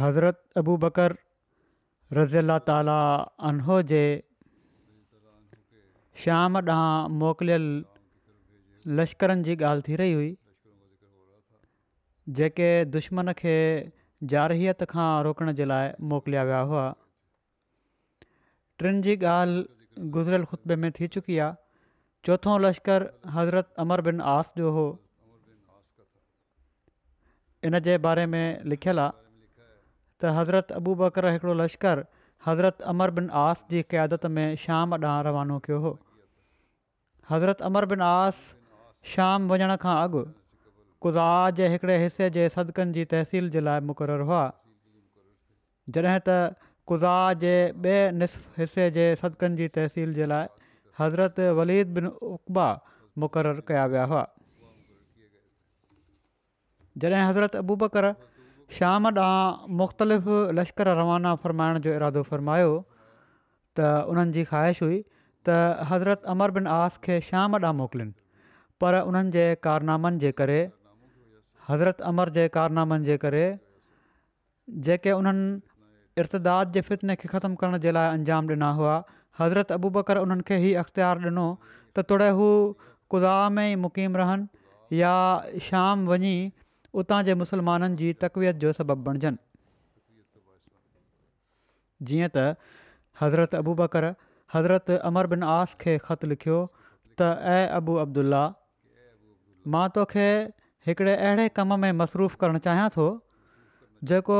हज़रत अबू बकर اللہ ताला अनहो जे शाम ॾांहुं मोकिलियल लश्करनि जी ॻाल्हि थी रही हुई जेके दुश्मन खे जारियत खां रोकण जे लाइ मोकिलिया विया हुआ टिनि जी ॻाल्हि गुज़िरियल ख़ुतबे में थी चुकी आहे चोथों लश्करु हज़रत अमर बिन आस जो हो इन जे बारे में लिखियलु आहे त हज़रत अबू बकर हिकिड़ो लश्कर हज़रत अमर बिन आस जी क़ियादत में शाम ॾांहुं रवानो कयो हो हज़रत अमर बिन आस शाम वञण खां अॻु क़ुज़ जे हिकिड़े हिसे जे सदकनि जी तहसील जे लाइ मुक़ररु हुआ जॾहिं त क़ुज़ा जे ॿिए नफ़ हिसे जे सदकनि जी तहसील जे लाइ हज़रत वलीद बिन उकबा मुक़ररु कया विया हुआ जॾहिं हज़रत अबू बकर शाम ॾांहुं मुख़्तलिफ़ लश्कर रवाना फ़रमाइण जो इरादो फ़र्मायो त उन्हनि जी ख़्वाहिश हुई त हज़रत अमर बिन आस खे शाम ॾांहुं मोकिलिन पर उन्हनि जे कारनामनि जे करे हज़रत अमर जे कारनामनि जे करे जेके उन्हनि इर्तदा जे फितने खे ख़तमु करण जे लाइ अंजाम ॾिना हुआ हज़रत अबूबकर उन्हनि खे ई अख़्तियारु ॾिनो त तॾहिं हू कुदा में ई मुक़ीम रहनि या शाम वञी उतां जे मुस्लमाननि जी तकवियत जो सबबु बणजनि जीअं त हज़रत अबू बकर हज़रत अमर बिन आस खे ख़तु लिखियो त ऐं अबू अब्दुला मां तोखे हिकिड़े अहिड़े कम में मसरूफ़ु करणु चाहियां थो जेको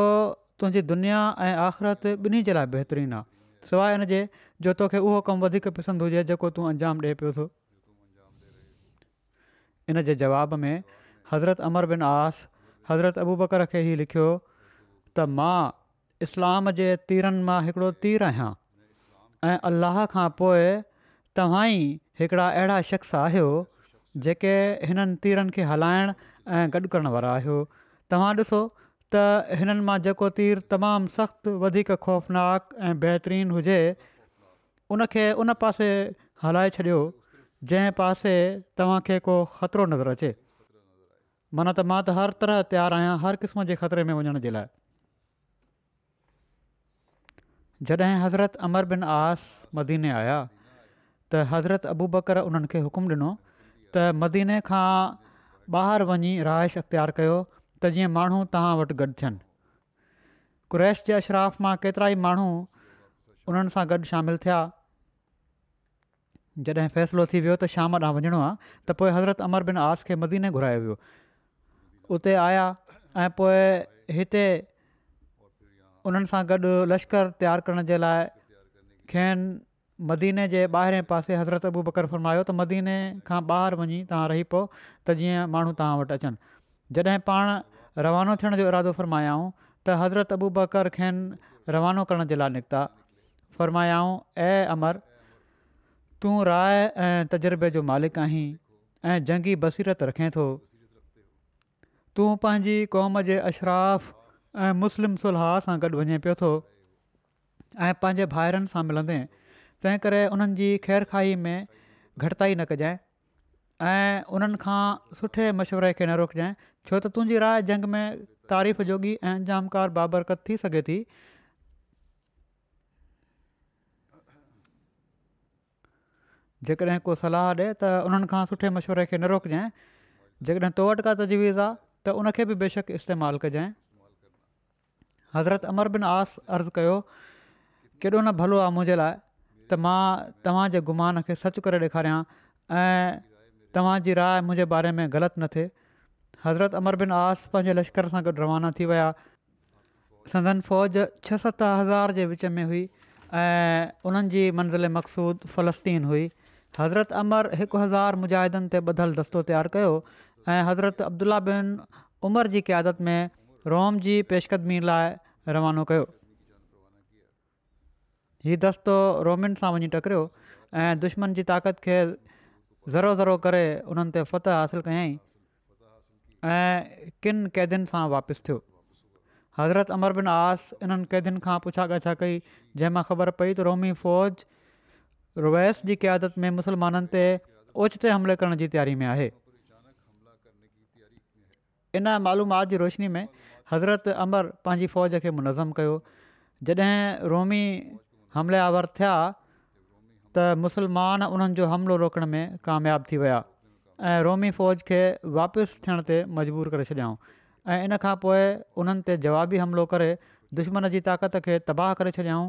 तुंहिंजी दुनिया ऐं आख़िरत ॿिन्ही जे लाइ बहितरीनु आहे सवाइ जे जो तोखे उहो कमु वधीक पसंदि हुजे जेको तूं अंजाम ॾिए पियो थो इन जे जवाब में हज़रत अमर बिन आस हज़रत अबूबकर खे ई लिखियो त मां इस्लाम जे तीरनि मां हिकिड़ो तीर आहियां ऐं अलाह खां पोइ तव्हां ई हिकिड़ा अहिड़ा शख़्स आहियो जेके हिननि तीरनि खे हलाइण ऐं गॾु करण वारा आहियो तव्हां ॾिसो त हिननि मां जेको तीर तमामु सख़्तु वधीक ख़ौफ़नाक ऐं बहितरीनु हुजे उनखे उन पासे हलाए छॾियो जंहिं पासे तव्हांखे को ख़तरो नज़र अचे माना त मां त हर तरह तयारु आहियां हर क़िस्म जे ख़तरे में वञण जे लाइ जॾहिं हज़रत अमर बिन आस मदीने आया त हज़रत अबू बकर उन्हनि खे हुकुम ॾिनो त मदीने खां ॿाहिरि वञी रहाइश अख़्तियारु कयो त जीअं माण्हू तव्हां वटि गॾु थियनि कु्रैश जे अशराफ़ मां केतिरा ई माण्हू उन्हनि सां गॾु शामिलु थिया जॾहिं फ़ैसिलो थी वियो त शाम ॾांहुं वञिणो आहे त पोइ हज़रत अमर बिन आस खे मदीने घुरायो वियो उते आया ऐं पोइ हिते उन्हनि सां गॾु लश्कर तयारु करण जे लाइ खेनि मदीने जे ॿाहिरें पासे हज़रत अबू बकर फ़रमायो त मदीने खां ॿाहिरि वञी तव्हां रही पियो त जीअं माण्हू तव्हां वटि अचनि जॾहिं पाण रवानो थियण जो इरादो फ़रमायाऊं त हज़रत अबू बकर खेनि रवानो करण जे लाइ निकिता फ़रमायाऊं ऐं अमर तूं राय ऐं तजुर्बे जो मालिक आहीं ऐं जंगी बसीरत रखे थो तूं पंहिंजी क़ौम जे अशराफ़ ऐं मुस्लिम सुलह सां गॾु वञे पियो थो ऐं पंहिंजे भाइरनि सां मिलंदे तंहिं करे उन्हनि जी ख़ैर में घटिताई न कजांइ ऐं उन्हनि खां सुठे मशवरे खे न रोकिजांइ छो त तुंहिंजी राय जंग में तारीफ़ जोगी ऐं इंजामकार बाबरकत थी सघे थी जेकॾहिं को सलाहु ॾिए त उन्हनि खां सुठे मशवरे खे न रोकजांइ जेकॾहिं तो अटिका आहे त उनखे बि बेशक इस्तेमालु कजांइ हज़रत अमर बिन आस अर्ज़ु कयो केॾो न भलो आहे मुंहिंजे लाइ त मां तव्हांजे गुमान खे सचु करे ॾेखारियां ऐं तव्हांजी राय मुंहिंजे बारे में ग़लति न थिए हज़रत अमर बिन आस पंहिंजे लश्कर सां गॾु रवाना थी विया सदन फ़ौज छह सत हज़ार जे विच में हुई ऐं उन्हनि मंज़िल मक़सूदु फलस्तीन हुई हज़रत अमर हिकु हज़ार मुजाहिदनि ते ॿधलु दस्तो तयारु कयो हज़रत अब्दुला बिन उमर जी क्यादत में रोम जी पेशकदमी लाइ रवानो कयो हीउ दस्तो रोमियुनि सां वञी टकरियो ऐं दुश्मन जी ताक़त खे ज़रो ज़रो करे उन्हनि ते फ़त हासिलु कयाई ऐं किन क़ैदियुनि सां वापसि थियो हज़रत अमर बिन आस इन्हनि क़ैदियुनि खां पुछा गाछा कई जंहिं ख़बर पई त रोमी फ़ौज रुवैस जी क्यादत में मुस्लमाननि ते ओचिते हमिले करण जी तयारी में आहे इन मालूमाति रोशनी में हज़रत अमर पंहिंजी फ़ौज खे मुनज़म कयो जॾहिं रोमी हमलियावर थिया त मुसलमान उन्हनि जो हमिलो रोकण में कामियाबु थी विया ऐं रोमी फ़ौज खे वापसि थियण ते मजबूर करे छॾियाऊं ऐं इन खां पोइ उन्हनि ते जवाबी हमिलो करे दुश्मन जी ताक़त खे तबाह करे छॾियाऊं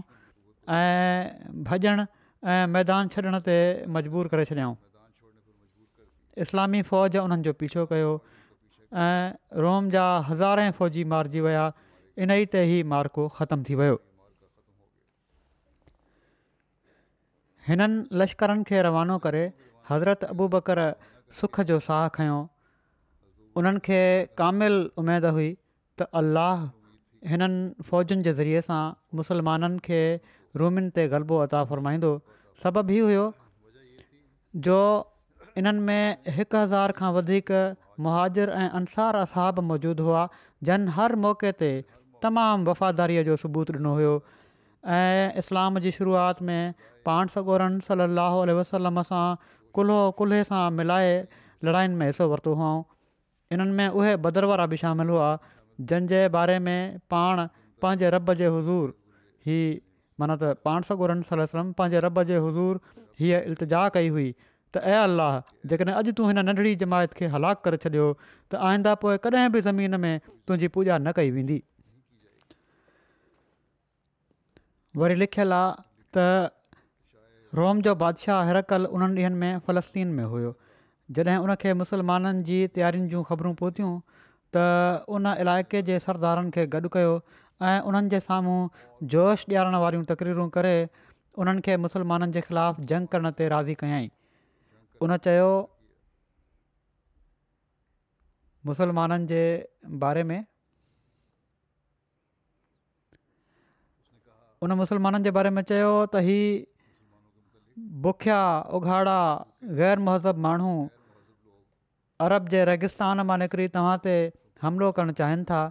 ऐं भॼण ऐं मैदान छॾण ते मजबूर करे छॾियाऊं इस्लामी फ़ौज उन्हनि जो पीछो कयो ऐं रोम जा हज़ारे फ़ौजी मारिजी विया इन ई ते ई मार्को ख़तम थी वियो हिननि लश्करनि खे रवानो करे हज़रत अबू बकर सुख जो साह खयों उन्हनि खे कामिलु उमेदु हुई त अल्लाह हिननि फ़ौजुनि जे ज़रिए सां मुसलमाननि खे रोमियुनि ते ग़लबो अता फ़ुरमाईंदो सभु हुओ जो इन्हनि में हिकु हज़ार खां मुहाजिर ऐं अंसार असाब मौजूदु हुआ जन हर मौक़े ते तमामु वफ़ादारीअ जो सबूत ॾिनो हुयो ऐं इस्लाम जी शुरूआति में पाण सॻोरन सली अलसलम सां कुल् कुल्हे सां मिलाए लड़ायुनि में हिसो वरितो हुओ इन्हनि में उहे भदर वारा बि शामिलु हुआ जंहिंजे बारे में पाण पंहिंजे रॿ जे हुज़ूरु ही माना त पाण सॻोरम पंहिंजे रब जे हज़ूर हीअ इल्तिजा कई हुई त ऐं अलाह जेकॾहिं अॼु तूं हिन नंढड़ी जमायत खे हलाकु करे छॾियो त आईंदा पोइ कॾहिं बि ज़मीन में तुंहिंजी पूॼा न कई वेंदी वरी लिखियलु आहे त रोम जो बादशाह हिरकल उन्हनि ॾींहनि में फ़लस्तीन में हुयो जॾहिं उनखे मुसलमाननि जी तयारियुनि जूं ख़बरूं पहुतियूं त उन इलाइक़े जे सरदारनि खे गॾु कयो ऐं उन्हनि जे साम्हूं जोश ॾियारण वारियूं तकरीरूं करे उन्हनि खे मुसलमाननि जे ख़िलाफ़ु जंग करण ते राज़ी उन चयो मुसलमाननि जे बारे में उन मुसलमाननि जे बारे में चयो त ही बुखिया उघाड़ा ग़ैर महज़ब माण्हू अरब जे रेगिस्तान मां निकिरी तव्हां ते हमिलो करणु चाहिनि था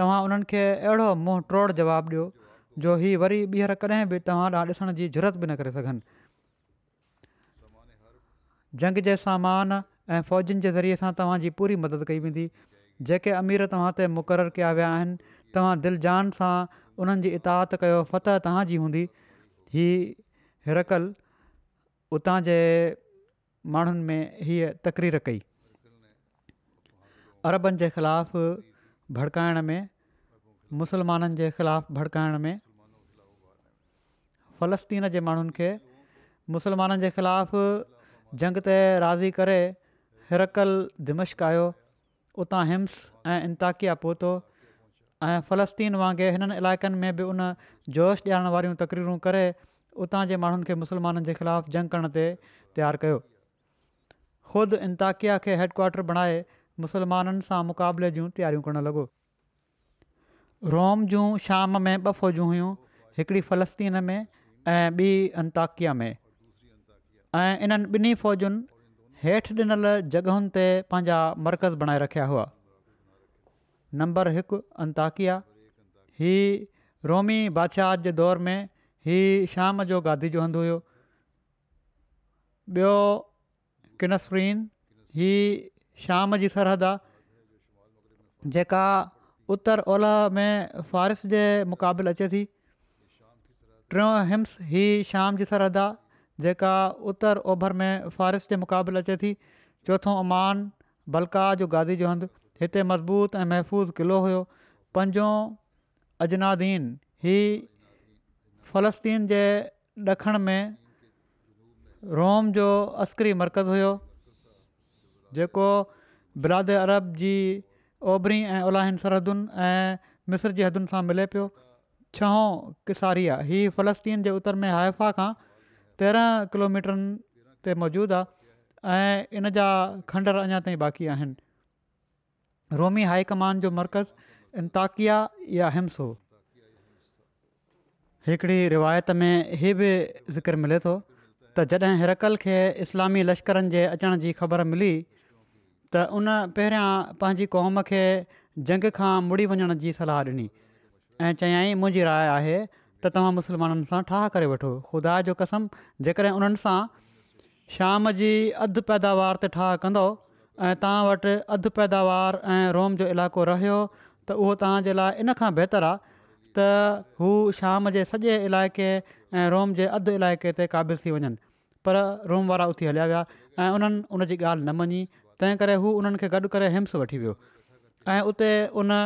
तव्हां उन्हनि खे अहिड़ो मुंहुं ट्रोड़ जवाबु ॾियो जो ही वरी ॿीहर कॾहिं बि तव्हां ॾांहुं ॾिसण जी ज़रूरत बि न करे सघनि जंग जे सामान ऐं फ़ौजनि जे ज़रिए सां तव्हांजी पूरी मदद कई वेंदी जेके अमीर तव्हां ते मुक़ररु कया विया आहिनि तव्हां दिलि जान सां उन्हनि जी इताहत कयो फत तव्हांजी हूंदी हीअ हिरकल उतां जे माण्हुनि में हीअ तक़रीर कई अरबनि जे ख़िलाफ़ु भड़काइण में मुसलमाननि जे ख़िलाफ़ु भड़काइण में फ़लस्तीन जे माण्हुनि खे मुसलमाननि जे ख़िलाफ़ जंग ते राज़ी करे हिरकल दिमश्क आयो उतां हिम्स ऐं इंताकिया पहुतो ऐं फ़लस्तीन वांगुरु हिननि इलाइक़नि में बि उन जोश ॾियण वारियूं तक़रीरूं करे उतां जे माण्हुनि खे मुसलमाननि जे ख़िलाफ़ु जंग करण ते तयारु कयो ख़ुदि इंताकिया खे हेडक्वाटर बणाए मुसलमाननि सां मुक़ाबले जूं तयारियूं करणु लॻो रोम जूं शाम में ॿ फ़ौजूं हुयूं हिकिड़ी फ़लस्तीन में ऐं ॿी अंताकिया में ऐं इन्हनि ॿिन्ही फ़ौजुनि हेठि ॾिनल जॻहुनि ते पंहिंजा मर्कज़ बणाए रखिया हुआ नंबर हिकु अंताकिया हीअ रोमी बादशाह जे दौर में हीअ शाम जो गादी जो हंधु हुओ ॿियो किनसरीन हीअ शाम जी सरहद आहे जेका उतर ओलह में फारिस जे मुक़ाबिल अचे थी टियों हिम्स हीअ शाम जी सरहद आहे जेका उतर ओभर में फ़ारिस जे मुक़ाबिल अचे थी चोथों अमान बल्का जो गादी जो हंधु हिते मज़बूत ऐं महफ़ूज़ क़िलो हुयो पंजो अजनादीन हीअ फ़लस्तीन जे ॾखण में रोम जो अस्करी मर्कज़ु हुओ जेको बिलाद अरब जी ओभिरी ऐं उलाहिन सरहदुनि ऐं मिस्र जी हदुनि सां मिले पियो छहों किसारिया हीअ फ़लस्तीन जे उतर में हाइफ़ा खां तेरहं किलोमीटरनि ते मौजूदु आहे ऐं इन जा खंडर अञा ताईं बाक़ी आहिनि रोमी हाई कमान जो मर्कज़ु इंताकिया या हिम्स हो रिवायत में हीअ बि ज़िक्र मिले थो त जॾहिं हिरकल खे इस्लामी लश्करनि जे अचण जी ख़बर मिली त उन पहिरियां पंहिंजी क़ौम खे जंग खां मुड़ी वञण जी सलाह ॾिनी ऐं चयाई मुंहिंजी राइ आहे त तव्हां मुस्लमाननि सां ठाह करे वठो ख़ुदा जो कसम जेकॾहिं उन्हनि सां शाम जी अधु पैदावार ते ठाह कंदो ऐं तव्हां वटि अधु पैदावार ऐं रोम जो इलाइक़ो रहियो त उहो तव्हांजे लाइ इन खां बहितरु आहे त हू शाम जे सॼे इलाइक़े ऐं रोम जे अधु इलाइक़े ते क़ाबिल थी वञनि पर रोम वारा उथी हलिया विया ऐं उन्हनि उन जी ॻाल्हि न मञी तंहिं करे हू उन्हनि खे गॾु करे हिम्स वठी वियो ऐं उते उन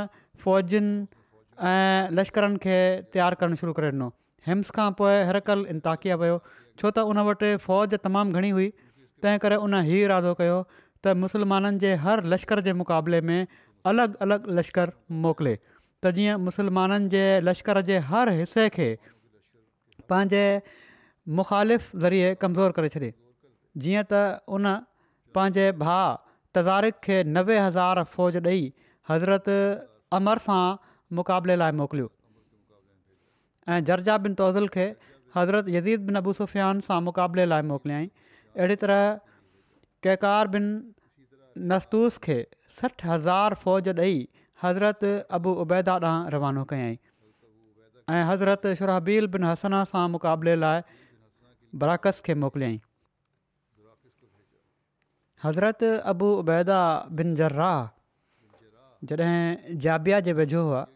ऐं लश्करनि खे तयारु करणु शुरू करे ॾिनो हिम्स खां पोइ हर इंताकिया वियो छो त उन वटि फ़ौज तमामु घणी हुई तंहिं करे उन हीउ इरादो कयो त मुसलमाननि जे हर लश्कर जे मुक़ाबले में अलॻि अलॻि लश्कर मोकिले त जीअं मुसलमाननि जे लश्कर जे हर हिसे खे पंहिंजे मुख़ालिफ़ ज़रिए कमज़ोरु करे छॾे जीअं त उन पंहिंजे भाउ तज़ारिक खे नवे हज़ार फ़ौज ॾेई हज़रत अमर सां मुक़ाबले लाइ मोकिलियो ऐं जर्जा बिन तौज़िल खे हज़रत यीद बिन अबू सुफ़ियान सां मुक़ाबले लाइ मोकिलियई अहिड़ी तरह केकार बिन नस्तूस खे सठि हज़ार फ़ौज ॾेई हज़रत अबू उबैदा ॾांहुं रवानो कयाई ऐं हज़रत सुरहबील बिन हसना सां मुक़ाबले लाइ बराकस खे मोकिलियई हज़रत अबू उबैदा बिन जर्राह जॾहिं जाबिया जे वेझो हुआ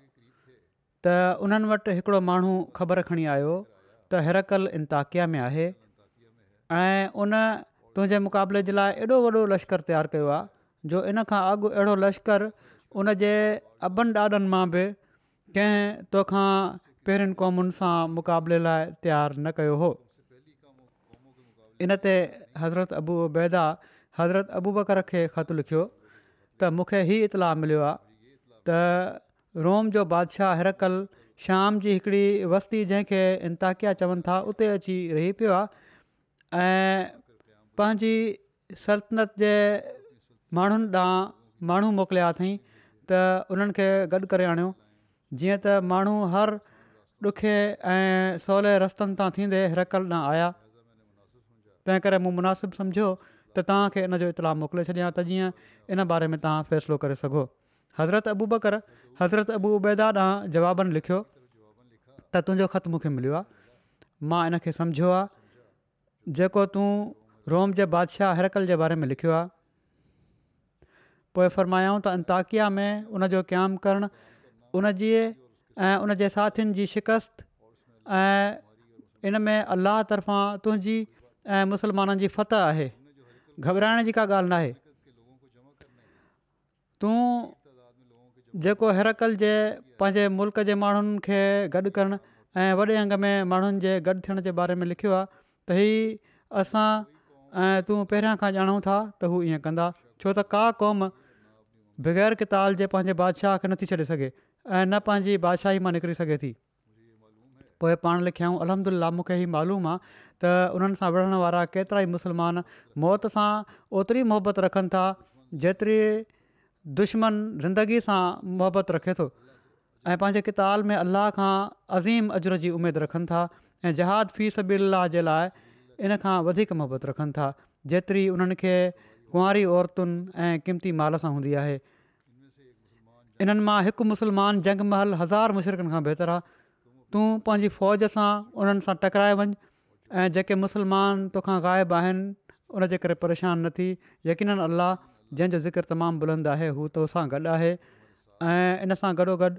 त उन्हनि वटि हिकिड़ो माण्हू ख़बर खणी आयो त हिरकल इंताकिया में आहे ऐं उन तुंहिंजे मुक़ाबले जे लाइ एॾो वॾो लश्कर तयारु कयो आहे जो इन खां अॻु अहिड़ो लश्कर उन जे अॿनि ॾाॾनि मां बि कंहिं तोखा पहिरियुनि क़ौमुनि सां मुक़ाबले लाइ तयारु न कयो हो इन ते हज़रत अबूबैदा हज़रत अबू बकर खे ख़तु लिखियो त मूंखे हीउ इतलाउ मिलियो आहे रोम जो बादशाह हिरकल शाम जी हिकिड़ी वस्ती जंहिंखे इंताकिया चवनि था उते अची रही पियो आहे ऐं पंहिंजी सल्तनत जे माण्हुनि ॾांहुं माण्हू मोकिलिया अथई त उन्हनि खे गॾु करे आणियो जीअं त माण्हू हर ॾुखे ऐं सवले रस्तनि तां थींदे हिरकल ॾांहुं आया तंहिं करे मूं मुनासिबु सम्झो त तव्हांखे इन जो इतलाउ मोकिले छॾिया त जीअं इन बारे में तव्हां फ़ैसिलो करे सघो हज़रत अबू बकर हज़रत अबू उबैदा ॾांहुं जवाबनि लिखियो त तुंहिंजो ख़तु मूंखे मिलियो आहे मां इन खे تون आहे जेको तूं रोम जे बादशाह हरकल जे बारे में लिखियो आहे पोइ फरमायाऊं त अंताकिया में उनजो क़यामु करणु उनजे ऐं उन जे साथियुनि जी शिकस्त ऐं इन में अलाह तरफ़ां तुंहिंजी ऐं मुसलमाननि जी फत आहे घबराइण जी का ॻाल्हि तूं जेको हैरकल जे पंहिंजे मुल्क़ जे माण्हुनि खे गॾु करणु ऐं अंग में माण्हुनि जे गॾु थियण जे बारे में लिखियो आहे त हीअ असां ऐं तूं पहिरियां खां ॼाणूं था त हू ईअं कंदा छो त का क़ौम बग़ैर किताल जे पंहिंजे बादशाह खे नथी छ्ॾे सघे ऐं न पंहिंजी बादशाही मां निकिरी सघे थी पोइ पाण लिखियाऊं अलहमदिल्ला मूंखे हीउ मालूम आहे त उन्हनि सां विढ़ण वारा केतिरा ई मुस्लमान मौत सां ओतिरी रखनि था जेतिरी दुश्मन ज़िंदगी सां मुहबत रखे थो ऐं पंहिंजे किताब में अल्लाह खां अज़ीम अजर जी उमेदु रखनि था ऐं जहाद फी सबी अलाह जे लाइ इन खां वधीक मुहबत रखनि था जेतिरी उन्हनि खे कुंवारी औरतुनि क़ीमती माल सां हूंदी आहे इन्हनि मां हिकु मुसलमान महल हज़ार मुशरकनि खां बहितरु आहे तूं पंहिंजी फ़ौज सां उन्हनि सां टकराए वञु ऐं जेके मुसलमान तोखा ग़ाइबु आहिनि उनजे करे परेशानु न थी यकीन अलाह जंहिंजो ज़िक्र तमामु बुलंद आहे हू तोसां गॾु आहे ऐं इन सां गॾोगॾु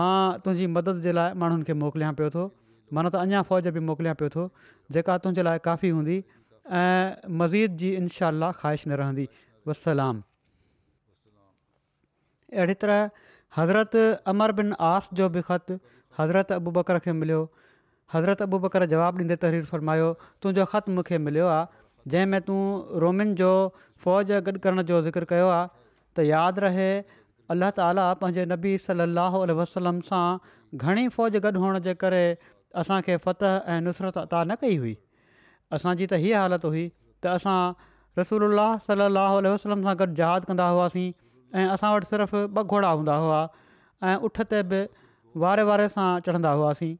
मां तुंहिंजी मदद जे लाइ माण्हुनि खे मोकिलिया पियो थो माना त अञा फ़ौज बि मोकिलिया पियो थो जेका तुंहिंजे लाइ काफ़ी हूंदी ऐं मज़ीद जी इनशा ख़्वाहिश न रहंदी वसलाम अहिड़ी तरह हज़रत अमर बिन आस जो बि ख़तु हज़रत अबू बकर खे मिलियो हज़रत अबू बकर जवाबु ॾींदे तहरीर फरमायो तुंहिंजो ख़तु मूंखे मिलियो आहे जंहिं में तूं रोमिन जो फ़ौज गॾु करण जो ज़िकर कयो आहे त यादि रहे अलाह ताली पंहिंजे नबी सलाहु उल वसलम सां घणी फ़ौज गॾु हुअण जे करे असांखे फ़तह ऐं नुसरत अदा न कई हुई असांजी त हीअ हालति हुई त असां रसूल सलाहु वसलम सां गॾु जहाद कंदा हुआसीं ऐं असां वटि सिर्फ़ु ॿ घोड़ा हूंदा हुआ ऐं उठ ते बि वारे वारे सां चढ़ंदा हुआसीं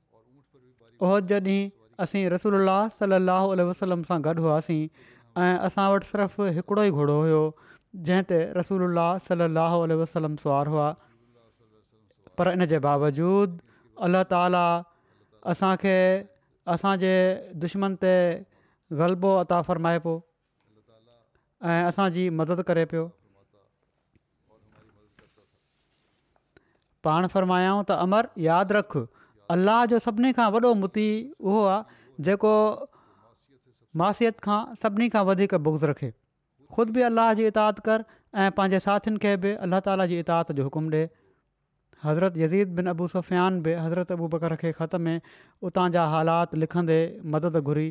उहो जॾहिं असीं रसूल सल अल सां गॾु हुआसीं ऐं असां वटि सिर्फ़ हिकिड़ो ई घोड़ो हुयो जंहिं ते रसूल सली अलाह वसलम सुवारु हुआ पर इन जे बावजूद अल्ला ताला असांखे असांजे दुश्मन ते ग़लबो अता फ़रमाए पियो ऐं असांजी मदद करे पियो पाण फ़रमायाऊं त अमर यादि रख अलाह जो सभिनी खां वॾो मुती उहो आहे जेको मासियत खां सभिनी खां वधीक बुग्ज़ रखे ख़ुदि बि अलाह जी इताद कर ऐं पंहिंजे साथियुनि खे बि अलाह ताला जी इतात जो हुकुम ॾिए हज़रत यज़ीद बिन अबू अबूसफियान बि हज़रत अबू बकर खे ख़त में उतां जा हालात लिखंदे मदद घुरी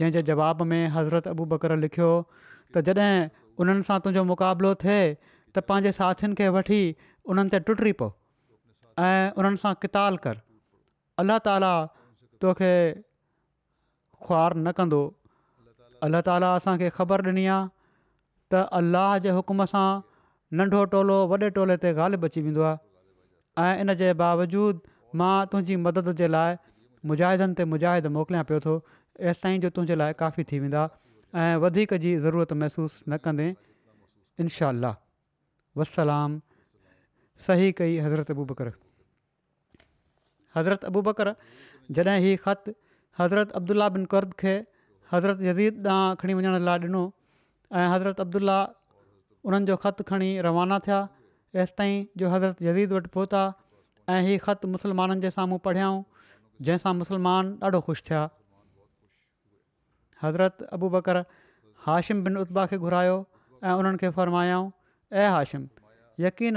जंहिंजे जवाब में हज़रत अबू बकर लिखियो त जॾहिं उन्हनि सां तुंहिंजो मुक़ाबिलो थिए त पंहिंजे साथियुनि खे वठी उन्हनि ते टुटी पियो ऐं उन्हनि सां किताल कर अलाह ताला तोखे ख्वा न कंदो अलाह ताला असांखे ख़बर ॾिनी आहे त अलाह जे हुकुम सां नंढो टोलो वॾे टोले ते गालिब अची वेंदो इन जे बावजूदि मां तुंहिंजी मदद जे लाइ मुजाहिदनि ते मुजाहिद मोकिलियां पियो थो ऐसि ताईं जो तुंहिंजे लाइ काफ़ी थी वेंदो आहे ऐं वधीक जी ज़रूरत महिसूसु न कंदे इनशा वसलाम सही कई हज़रत अबू बकर हज़रत अबू बकर जॾहिं ही ख़तु हज़रत अब्दुला बिन कर्द खे हज़रत जदीद ॾांहुं खणी वञण लाइ ॾिनो ऐं हज़रत अब्दुल्ला उन्हनि जो ख़तु खणी रवाना थिया हेसि ताईं जो हज़रत जदीद वटि पहुता ऐं हीअ ख़तु मुसलमाननि जे साम्हूं पढ़ियाऊं जंहिंसां मुसलमान ॾाढो ख़ुशि थिया हज़रत अबू बकर हाशिम बिन उत्बा खे घुरायो ऐं उन्हनि खे फ़र्मायाऊं ऐं हाशिम यकीन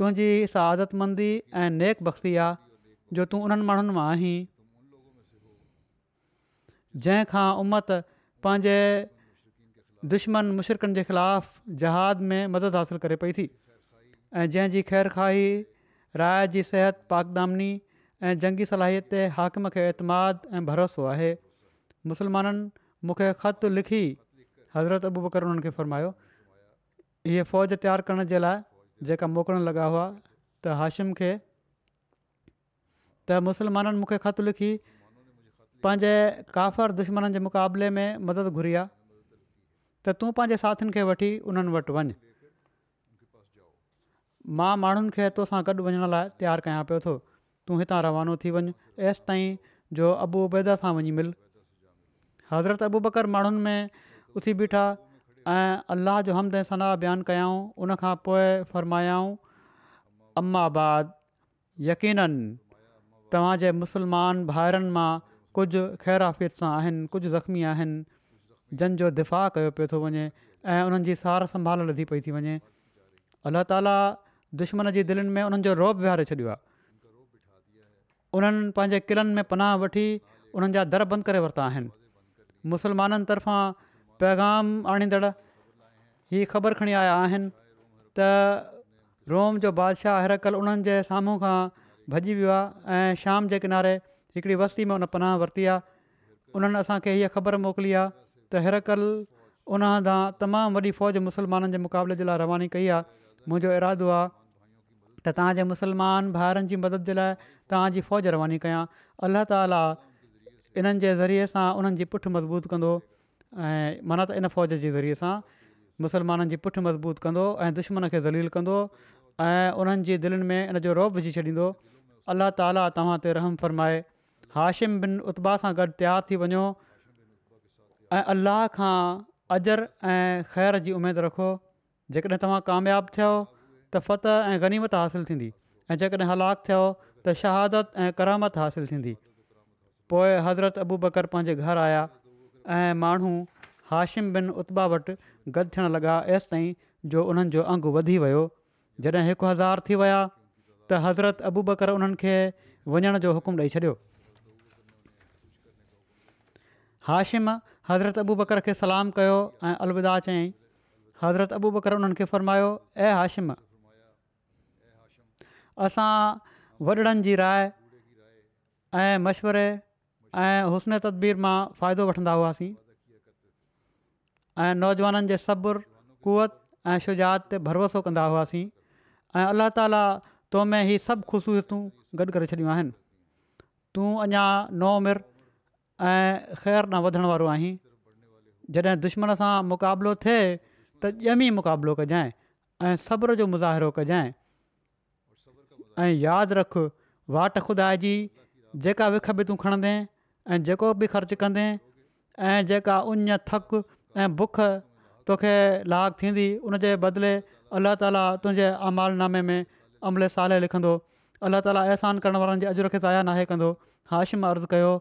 तुंहिंजी स ऐं नेक बख़्ती आहे जो तूं उन्हनि माण्हुनि मां आहीं जंहिंखां उमत पंहिंजे दुश्मन मुशरकनि जे ख़िलाफ़ु जहाद में मदद हासिलु करे पई थी ऐं जंहिंजी ख़ैरु राय जी सिहत पाकदामनी ऐं जंगी सलाहियत ते हाकिम खे एतमाद ऐं भरोसो आहे मुसलमाननि मूंखे ख़तु लिखी हज़रत अबू बकर उन्हनि खे फ़र्मायो हीअ फ़ौज तयारु करण जे लाइ जेका मोकिलणु लॻा हुआ त हाशिम खे त मुसलमाननि मूंखे ख़तु लिखी पंहिंजे काफ़र दुश्मन जे मुक़ाबले में मदद घुरी आहे त तूं पंहिंजे साथियुनि खे वठी उन्हनि वटि वञु मां माण्हुनि खे हितो सां गॾु वञण लाइ तयारु कयां पियो थो तूं हितां रवानो थी वञु एसि ताईं जो अबू उबैदा सां वञी मिल हज़रत अबू बकर माण्हुनि में उथी बीठा ऐं अलाह जो हमद ऐं सनाह बयानु कयाऊं उनखां पोइ फरमायाऊं अम्माबाद यकीन तव्हांजे मुसलमान भाइरनि मां कुझु ख़ैराफ़ियत आफ़ियत सां आहिनि कुझु ज़ख़्मी आहिनि जंहिंजो दिफ़ा कयो पियो थो वञे ऐं उन्हनि जी सार संभाल लधी पई थी वञे अलाह ताला दुश्मन जी दिलनि में उन्हनि जो रोब विहारे छॾियो आहे उन्हनि पंहिंजे क़िलनि में पनाह वठी उन्हनि जा दर बंदि करे वरिता आहिनि मुस्लमाननि तरफ़ां पैगाम आणींदड़ हीअ ख़बर खणी आया आहिनि त रोम जो बादशाह हरकल उन्हनि जे साम्हूं खां भॼी वियो आहे ऐं शाम जे किनारे हिकिड़ी वस्ती में उन पनाह वरिती आहे उन्हनि असांखे हीअ ख़बर मोकिली आहे त हींअर कल्ह उन तमामु वॾी फ़ौज मुसलमाननि जे मुक़ाबले जे लाइ रवानी कई आहे मुंहिंजो इरादो आहे त तव्हांजे मुस्लमान भाइरनि जी मदद जे लाइ तव्हांजी फ़ौज रवानी कयां अल्लाह ताली इन्हनि ज़रिए सां उन्हनि पुठि मज़बूत कंदो ऐं माना त इन फ़ौज जे ज़रिए सां मुसलमाननि जी पुठु मज़बूत कंदो ऐं दुश्मन खे ज़लील कंदो ऐं उन्हनि जे में इन जो रौब विझी छॾींदो अल्लाह ताली तव्हां रहम फ़रमाए हाशिम बिन उत्बा सां गॾु तयारु थी वञो ऐं अलाह खां अजर ऐं ख़ैर जी उमेदु रखो जेकॾहिं तव्हां कामियाबु थियो त फत ऐं गनीमत हासिलु थींदी ऐं जेकॾहिं हलाकु थियो त शहादत ऐं करामत हासिलु थींदी पोइ हज़रत अबू बकर पंहिंजे घर आया ऐं माण्हू हाशिम बिन उत्बा वटि गॾु थियणु लॻा एसि ताईं जो उन्हनि जो अंगु वधी वियो जॾहिं हिकु हज़ार थी विया त हज़रत अबू बकर उन्हनि खे वञण जो हुकुमु ॾेई छॾियो हाशिम हज़रत अबू बकर खे सलाम कयो ऐं अलविदा حضرت हज़रत अबू बकर उन्हनि खे फ़र्मायो ऐं हाशिम असां वॾड़नि जी राय ऐं मशवरे ऐं हुस्न तदबीर मां फ़ाइदो वठंदा हुआसीं ऐं नौजवाननि जे सब्रु कुवत ऐं शुजा ते भरोसो कंदा हुआसीं ऐं अलाह ताला में ही सभु ख़ुशूसियूं गॾु करे छॾियूं आहिनि तूं अञा ऐं ख़ैर न वधणु वारो आहीं जॾहिं दुश्मन सां मुक़ाबिलो थिए त ॼमी मुक़ाबिलो कजांइ ऐं सब्र जो मुज़ाहिरो कजांइ ऐं यादि रख वाट ख़ुदा जी जेका विख बि तूं खणंदे ऐं जेको बि ख़र्चु कंदे ऐं जेका उञ थक ऐं बुख तोखे लाग थींदी उन जे बदिले अलाह ताला तुंहिंजे अमालनामे में अमले साले लिखंदो अलाह ताला अहसान करण वारनि जे अजर खे ज़ाया नाहे कंदो हाशिम में अर्ज़ु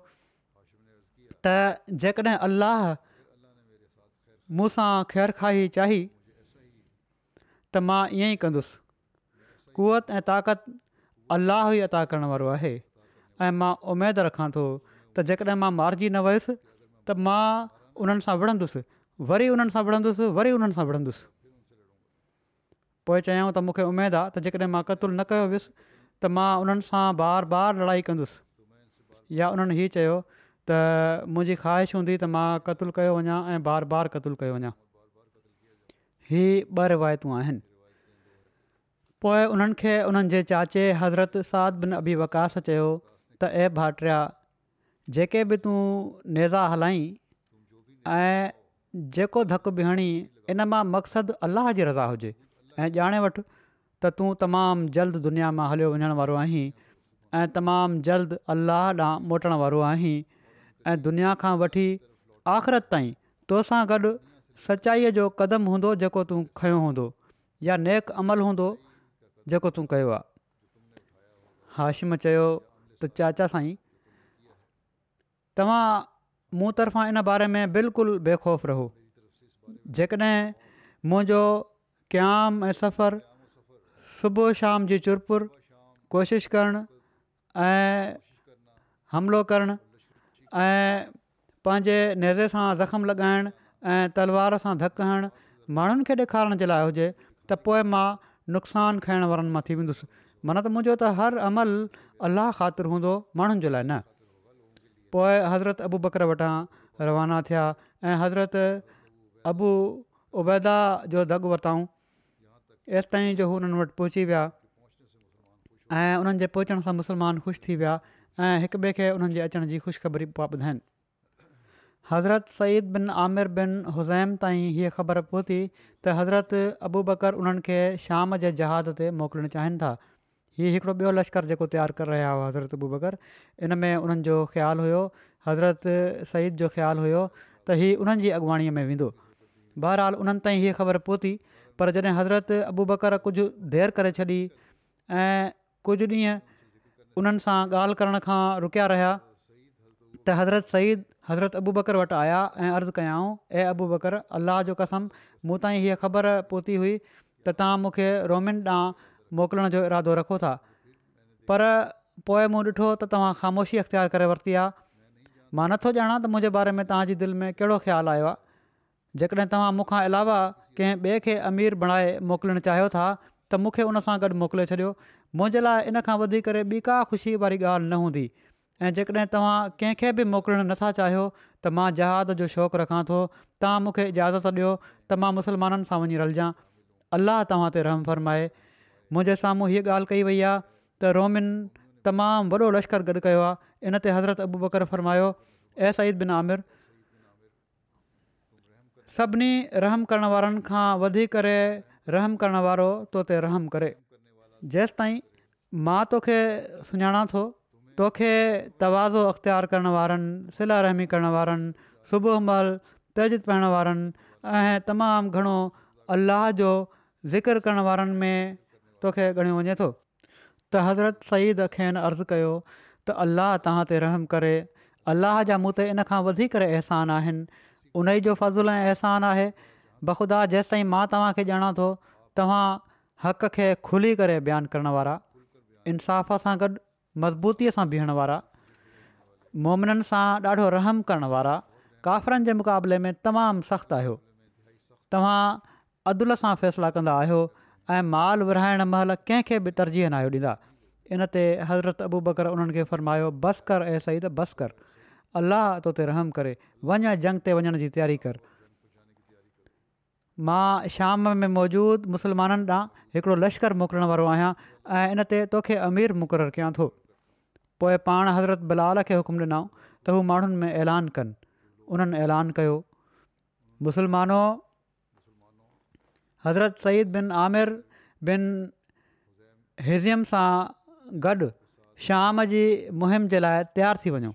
त जेकॾहिं अलाह मूं सां चाही त मां ईअं ई कंदुसि कुवत ऐं ताक़त अलाह जो ई अता करण वारो आहे ऐं मां उमेदु रखां थो त जेकॾहिं मां मारिजी न वयुसि त मां उन्हनि सां विढ़ंदुसि वरी उन्हनि सां विढ़ंदुसि वरी उन्हनि सां विढ़ंदुसि पोइ चयऊं त मूंखे उमेदु आहे त जेकॾहिं मां क़तुल न कयो वयुसि त मां उन्हनि सां बार बार लड़ाई कंदुसि या उन्हनि हीउ त मुंहिंजी ख़्वाहिश हूंदी त मां क़तलु कयो वञा ऐं बार बार कतलु कयो वञा हीअ ॿ रिवायतूं आहिनि पोइ उन्हनि खे उन्हनि जे चाचे हज़रत साद बिन अबी वकास चयो त ए भाटिया जेके बि तूं नेज़ा हलाई ऐं जेको धकु बि हणी इन मां मक़सदु अलाह जी रज़ा हुजे ऐं ॼाणे वठि त तूं तमामु जल्द दुनिया मां हलियो वञण वारो आहीं ऐं तमामु जल्द अलाह ॾांहुं मोटणु वारो आहीं ऐं दुनिया खां वठी आख़िरत ताईं तोसां गॾु सचाईअ जो कदमु हूंदो जेको तूं खयों हूंदो या नेक अमल हूंदो जेको तूं कयो आहे हाशिम चयो त चाचा साईं तव्हां मूं तरफ़ां इन बारे में बिल्कुलु बेखौफ़ रहो जेकॾहिं मुंहिंजो क़्याम ऐं सफ़र सुबुह शाम जी चुरपुर कोशिशि करणु ऐं हमिलो ऐं पंहिंजे नज़े सां ज़म लॻाइणु तलवार सां धकणु माण्हुनि खे ॾेखारण जे लाइ हुजे त पोइ मां नुक़सानु खाइण वारनि मां थी वेंदुसि माना त मुंहिंजो त हर अमल अलाह ख़ातिर हूंदो माण्हुनि जे लाइ न पोइ हज़रत अबू बकर वटां रवाना थिया ऐं हज़रत अबू उबैदा जो दगु वरिताऊं एसिताईं जो हुननि वटि पहुची विया ऐं उन्हनि जे पहुचण सां थी विया ऐं हिक ॿिए खे उन्हनि जे अचण जी ख़ुशिखबरी पिया ॿुधाइनि हज़रत सईद बिन आमिर बिन हुज़ैम ताईं हीअ ख़बर पहुती त हज़रत अबू बकर उन्हनि खे शाम जे जहाज़ ते मोकिलणु चाहिनि था हीअ हिकिड़ो ॿियो लश्कर जेको तयारु करे रहिया हुआ हज़रत अबू बकर इन में उन्हनि जो ख़्यालु हुयो हज़रत सईद जो ख़्यालु हुयो त हीअ उन्हनि जी अॻुवाणीअ में वेंदो बहरहाल उन्हनि ताईं हीअ ख़बर पहुती पर जॾहिं हज़रत अबू बकर कुझु देरि करे छॾी ऐं कुझु ॾींहं उन्हनि सां ॻाल्हि करण खां रुकिया रहिया त हज़रत सईद हज़रत अबू बकर वटि आया ऐं अर्ज़ु कयाऊं ऐं अबू बकर अल अलाह जो कसम मूं ताईं हीअ ख़बर पहुती हुई त तव्हां मूंखे रोमिन ॾांहुं मोकिलण जो इरादो रखो था पर पोइ मूं ॾिठो त तव्हां ख़ामोशी इख़्तियार करे वरिती आहे मां नथो ॼाणा त मुंहिंजे बारे में तव्हांजी दिलि में कहिड़ो ख़्यालु आयो आहे जेकॾहिं तव्हां मूंखां अलावा कंहिं ॿिए खे अमीर बणाए मोकिलणु चाहियो था त मूंखे उनसां गॾु मोकिले छॾियो मुंहिंजे लाइ इन खां वधीक ॿी का ख़ुशी वारी ॻाल्हि न हूंदी ऐं जेकॾहिं तव्हां कंहिंखे बि मोकिलण नथा चाहियो त मां जहाद जो शौक़ु रखां थो तव्हां मूंखे इजाज़त ॾियो त मां मुस्लमाननि सां वञी रलजा अलाह तव्हां ते रहम फरमाए मुंहिंजे साम्हूं हीअ ॻाल्हि कई वई आहे त रोमिन तमामु वॾो लश्कर गॾु कयो इन ते हज़रत अबू बकर फ़र्मायो सईद बिन आमिर सभिनी रहम करण वारनि खां वधी रहम करणु वारो तो ते रहम करे जेसि ताईं मां तोखे सुञाणा थो तोखे तवाज़ो अख़्तियार करण वारनि रहमी करण वारनि सुबुह महिल तजिद पाइण वारनि ऐं तमामु घणो अल्लाह जो ज़िक्र करण वारनि में तोखे ॻणियो वञे थो त हज़रत सईद खेनि अर्ज़ु कयो त अल्लाह तव्हां ते रहम करे अल्लाह जा मूं त इन खां वधीक अहसान आहिनि उन जो फज़ुल ऐं अहसान आहे बख़ुदा जेसि ताईं मां तव्हांखे ॼाणा थो तव्हां हक़ खे खुली करे बयानु करण वारा इंसाफ़ सां गॾु मज़बूतीअ सां बीहण वारा मोमिननि सां ॾाढो रहम करण वारा काफ़िरनि जे मुक़ाबले में तमामु सख़्तु आहियो तव्हां अदुल सां फ़ैसिला कंदा आहियो ऐं माल विराइण महिल कंहिंखे बि तरजीह न आहियो ॾींदा इन ते हज़रत अबू बकर उन्हनि खे बस कर ऐं सही त बस कर अलाह तो ते रहम करे वञ जंग ते वञण जी तयारी कर मां शाम में मौजूदु मुसलमाननि ॾांहुं हिकिड़ो लश्कर मोकिलण वारो आहियां ऐं इन तोखे अमीर मुक़ररु कयां थो पोइ पाण हज़रत बिलाल खे हुकुम ॾिनऊं त हू माण्हुनि में ऐलान कनि उन्हनि ऐलान कयो मुसलमानो हज़रत सईद बिन आमिर हिम सां गॾु शाम जी मुहिम जे लाइ तयारु थी वञो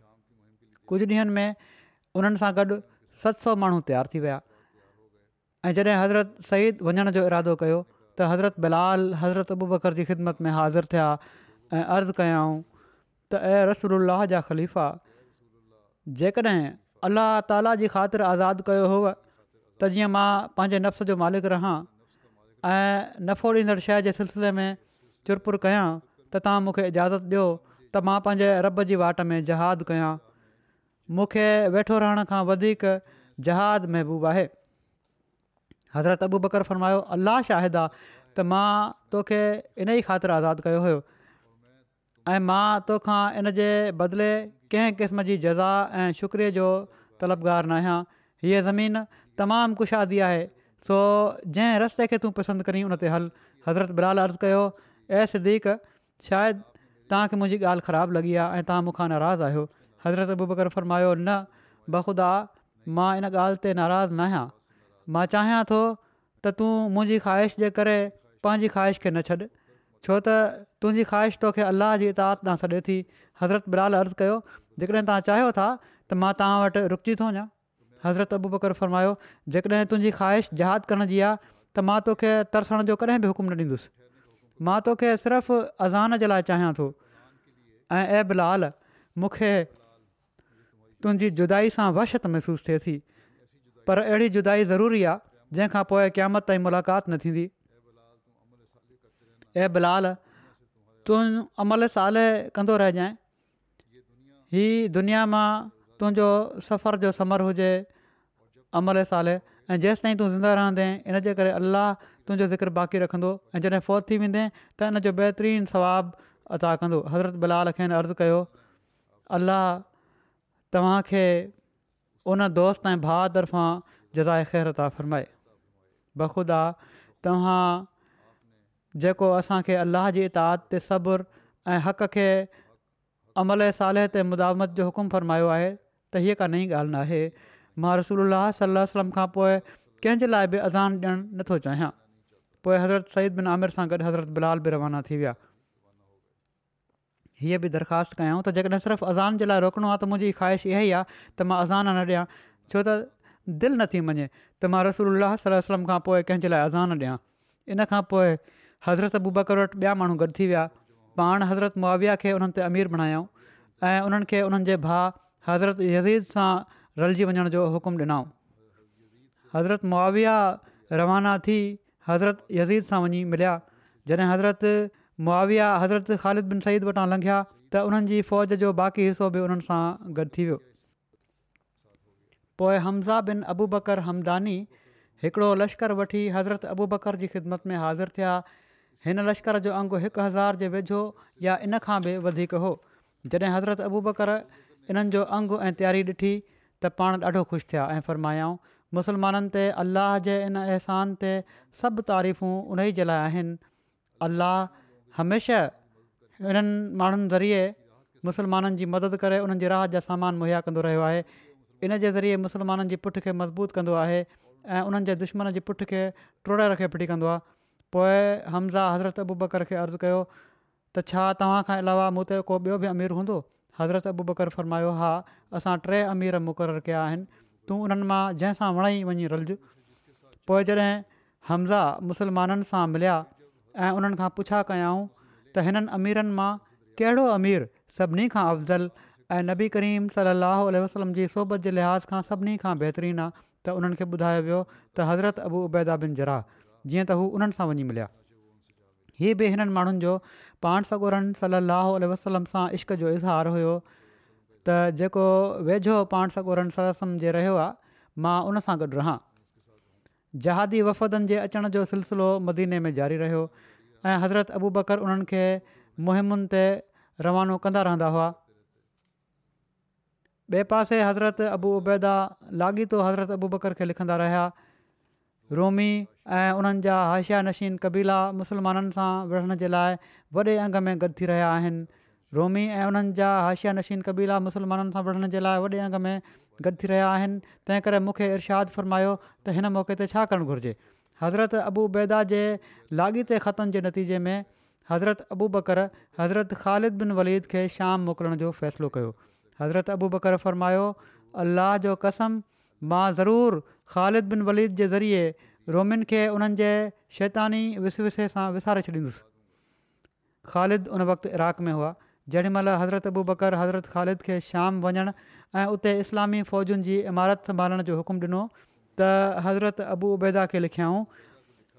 कुझु ॾींहनि में उन्हनि सां गॾु सत सौ माण्हू तयारु थी ऐं जॾहिं हज़रत सईद वञण जो इरादो कयो त हज़रत बिलाल हज़रत अबू बकर जी ख़िदमत में हाज़िर थिया ऐं अर्ज़ु कयाऊं त ऐं रसूल जा ख़लीफ़ा जेकॾहिं अलाह ताला जी ख़ातिर आज़ादु कयो हुअ त जीअं मां पंहिंजे नफ़्स जो मालिक रहां ऐं नफ़ो ॾींदड़ शइ जे सिलसिले में चुर पुर कयां त तव्हां मूंखे इजाज़त ॾियो त मां पंहिंजे रब जी वाट में जहादु कयां मूंखे वेठो रहण खां वधीक जहादु महबूबु आहे हज़रत अबू बकर फ़रमायो अलाह शाहिदा त मां तोखे इन ई ख़ातिर आज़ादु कयो हुयो ऐं मां तोखा इन जे बदिले कंहिं क़िस्म जी जज़ा ऐं शुक्रिअ जो तलबगारु न आहियां हीअ ज़मीन तमामु कुशादी आहे सो जंहिं रस्ते खे तूं पसंदि करी उन ते हलु हज़रत बराल अर्ज़ु कयो ए सदीक़ु शायदि तव्हांखे मुंहिंजी ॻाल्हि ख़राबु लॻी आहे ऐं तव्हां मूंखां नाराज़ु आहियो हज़रत अबू बकर फ़र्मायो न बख़ुदा मां इन ॻाल्हि ते नाराज़ु न आहियां मां चाहियां थो त तूं मुंहिंजी ख़्वाहिश जे करे पंहिंजी ख़्वाहिश खे न छॾ छो त तुंहिंजी ख़्वाहिश तोखे अलाह जी इताद ॾांहुं सॾे थी हज़रत बिलालु अर्ज़ु कयो जेकॾहिं तव्हां चाहियो था त मां तव्हां वटि रुकिजी थो वञा हज़रत अबू बकर फरमायो जेकॾहिं तुंहिंजी ख़्वाहिश जहाद करण जी आहे त मां तोखे तरसण जो कॾहिं बि हुकुम न ॾींदुसि मां तोखे सिर्फ़ु अज़ान जे लाइ चाहियां थो ऐं बिलाल मूंखे तुंहिंजी जुदाई सां वशत महसूसु थिए थी पर अहिड़ी जुदााई ज़रूरी आहे जंहिंखां पोइ क्यामत ताईं मुलाक़ात न थींदी ऐं बिलाल तूं अमल साल कंदो रहिजांइ हीअ दुनिया मां तुंहिंजो सफ़र जो समर हुजे अमल साल ऐं जेसि ताईं तूं ज़िंदा रहंदे इनजे करे अलाह तुंहिंजो ज़िक्र बाक़ी रखंदो ऐं जॾहिं फ़ौत थी वेंदे त इन जो बहितरीनु स्वाबु अदा कंदो हज़रत बिलाल खेनि अर्ज़ु कयो अलाह तव्हांखे उन दोस्त ऐं भाउ तरफ़ां जदाए ख़ैर आहे फ़रमाए बख़ुदा तव्हां जेको असांखे अलाह जे इताद ते सब्र ऐं हक़ खे अमल ऐं साले ते मुदावत जो हुकुम फ़र्मायो आहे त हीअ का नई ॻाल्हि न आहे मां रसूल सलम खां पोइ कंहिंजे लाइ बि अज़ान ॾियणु नथो चाहियां पोइ हज़रत सईद बिन आमिर सां गॾु हज़रत बिलाल बि रवाना थी विया हीअ बि दरख़्वास्त कयूं त जेकॾहिं सिर्फ़ु अज़ान जे लाइ रोकणो आहे त मुंहिंजी ख़्वाहिश इहा ई आहे त मां अज़ान न ॾियां छो त दिलि न थी मञे त मां रसूल वसलम खां पोइ कंहिंजे लाइ अज़ान ॾियां इन खां पोइ हज़रत बूबकर वटि ॿिया माण्हू गॾु थी विया पाण हज़रत मुआविया खे उन्हनि अमीर बणायऊं ऐं उन्हनि खे उन्हनि हज़रत यज़ीद सां रलिजी वञण जो हुकुमु ॾिनऊं हज़रत मुआविया रवाना थी हज़रत यज़ीद सां वञी मिलिया जॾहिं हज़रत मुआविया हज़रत ख़ालिद बिन सईद वटां लंघिया त उन्हनि फ़ौज जो बाक़ी हिसो बि उन्हनि सां गॾु थी वियो पोइ हमज़ा बिन अबू बकर हमदानी हिकिड़ो लश्कर वठी हज़रत अबू बकर जी ख़िदमत में हाज़िर थिया हिन लश्कर जो अंगु हिकु हज़ार जे वेझो या इन खां बि वधीक हो जॾहिं हज़रत अबू बकर इन्हनि जो अंगु ऐं तयारी ॾिठी त पाण ॾाढो ख़ुशि थिया ऐं फ़र्मायाऊं मुस्लमाननि ते अल्लाह जे इन अहसान ते सभु तारीफ़ूं उन ई जे लाइ आहिनि अलाह हमेशह हिननि माण्हुनि ज़रिए मुसलमाननि जी मदद करे उन्हनि राहत जा सामान मुहैया कंदो रहियो आहे इन जे ज़रिए मुसलमाननि जी पुठि खे मज़बूत कंदो आहे ऐं उन्हनि जे दुश्मन जी पुठि खे टोड़े रखे फिटी कंदो आहे पोइ हमज़ा हज़रत अबू बकर खे अर्ज़ु कयो त छा तव्हां खां अलावा मूं को ॿियो बि अमीर हूंदो हज़रत अबू बकर फरमायो हा असां टे अमीर मुक़ररु कया आहिनि तूं उन्हनि मां जंहिंसां वणई वञी रलज पोइ जॾहिं हमज़ा मुसलमाननि सां मिलिया ऐं उन्हनि खां पुछा कयाऊं त हिननि अमीरनि मां कहिड़ो अमीर सभिनी खां अफ़ज़ल ऐं नबी करीम सलाह वसलम जी सोबत जे लिहाज़ खां सभिनी खां बहितरीनु आहे त उन्हनि खे ॿुधायो वियो त हज़रत अबू उबैदा बिन जरा जीअं त हू उन्हनि सां वञी मिलिया हीअ बि हिननि माण्हुनि जो पाण सगोरनि सल अल वसलम सां इश्क़ जो इज़हार हुयो त जेको वेझो पाण सगोरनि सलहम जे रहियो आहे मां उनसां गॾु रहां जहादी वफ़दनि जे अचण जो सिलसिलो मदीने में जारी रहियो ऐं हज़रत अबू बकर उन्हनि खे मुहिमुनि ते रवानो कंदा रहंदा हुआ ॿिए पासे हज़रत अबू आबैदा लाॻीतो हज़रत अबू बकर खे लिखंदा रहिया रोमी ऐं उन्हनि जा हाशिया नशीन कबीला मुसलमाननि सां विढ़ण जे लाइ वॾे अंग में गॾु थी रहिया आहिनि रोमी ऐं उन्हनि जा हाशिया नशीन कबीला मुसलमाननि सां विढ़ण जे लाइ वॾे अंग में गॾि थी रहिया आहिनि तंहिं करे मूंखे इरशाद फ़रमायो त हिन मौक़े ते छा करणु घुर्जे हज़रत अबूबेदा जे लाॻीते ख़तम जे नतीजे में हज़रत अबू बकर हज़रत ख़ालिद बिन वलीद खे शाम मोकिलण जो फ़ैसिलो कयो हज़रत अबू बकर फ़र्मायो अल्लाह जो कसम मां ज़रूरु ख़ालिद बिन वलीद जे ज़रिए रोमिन खे उन्हनि जे शैतानी विसविसे सां विसारे छॾींदुसि ख़ालिद उन वक़्तु इराक़ में हुआ जेॾीमहिल हज़रत अबू बकर हज़रत ख़ालिद खे शाम वञणु ऐं उते इस्लामी फ़ौजुनि जी इमारत संभालण जो हुकुम ॾिनो त हज़रत अबू उबैदा खे लिखियाऊं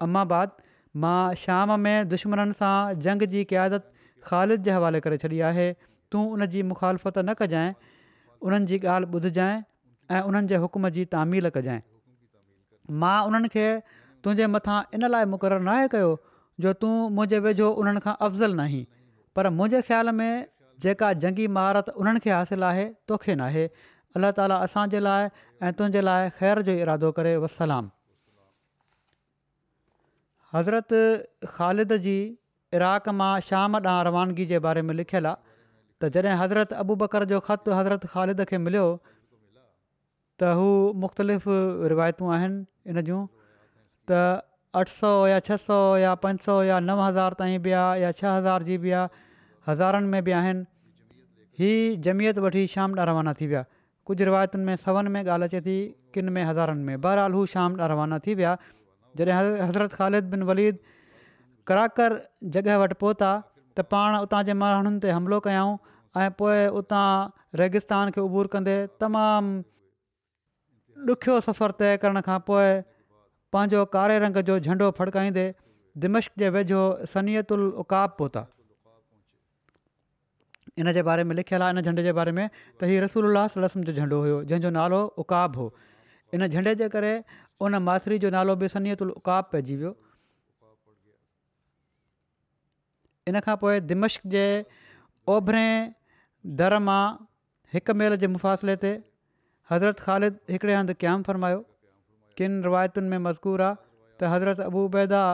अम्माबाद मां शाम में दुश्मन सां जंग जी क्यादत ख़ालिद जे हवाले करे छॾी आहे तूं उन जी मुखालफ़त न कजांइ उन्हनि जी ॻाल्हि ॿुधजांइ ऐं उन्हनि जे हुकुम जी तामील कजांइ मां उन्हनि खे तुंहिंजे मथां इन लाइ मुक़ररु न आहे कयो जो तूं मुंहिंजे वेझो उन्हनि खां अफ़ज़ल नाही पर मुंहिंजे ख़्याल में जेका जंगी महारत उन्हनि खे हासिलु आहे तोखे न आहे अलाह ताला असांजे लाइ ऐं तुंहिंजे लाइ ख़ैर जो इरादो करे वलाम हज़रत ख़ालिद जी इराक़ मां शाम ॾांहुं रवानगी जे बारे में लिखियलु आहे त जॾहिं हज़रत अबू बकर जो ख़तु हज़रत ख़ालिद खे मिलियो त हू मुख़्तलिफ़ रिवायतूं आहिनि इन जूं त अठ सौ या छह सौ या पंज सौ या नव हज़ार ताईं बि आहे या छह हज़ार जी बि आहे हज़ारनि में बि आहिनि ही जमियत वठी शाम न रवाना थी विया कुझु रिवायतुनि में सवन में ॻाल्हि अचे थी किन में हज़ारनि में बहरहाल हू शाम रवाना थी विया जॾहिं हज़रत ख़ालिद बिन वलीद कराकर जॻह वटि पहुता त पाण उतां जे माण्हुनि ते हमिलो कयऊं ऐं पोइ उतां रेगिस्तान खे उबूर कंदे तमामु ॾुखियो सफ़र तइ करण खां पोइ पंहिंजो कारे रंग जो झंडो फड़काईंदे दिमश्क जे वेझो सनयतु उकाब पहुता इन जे बारे में लिखियलु आहे इन झंडे जे बारे में त हीअ रसूल उल्लास रस्म जो झंडो हुयो जंहिंजो नालो उकाबु हो इन झंडे जे करे उन मासरी जो नालो बि सनीताब पइजी वियो इन खां पोइ दिमश्क जे ओभिरे दर मां हिक मेल जे मुफ़ासिले ते हज़रत ख़ालिद हिकिड़े हंधि क्याम फ़रमायो किनि रिवायतुनि में मज़कूर आहे त हज़रत अबूबैदा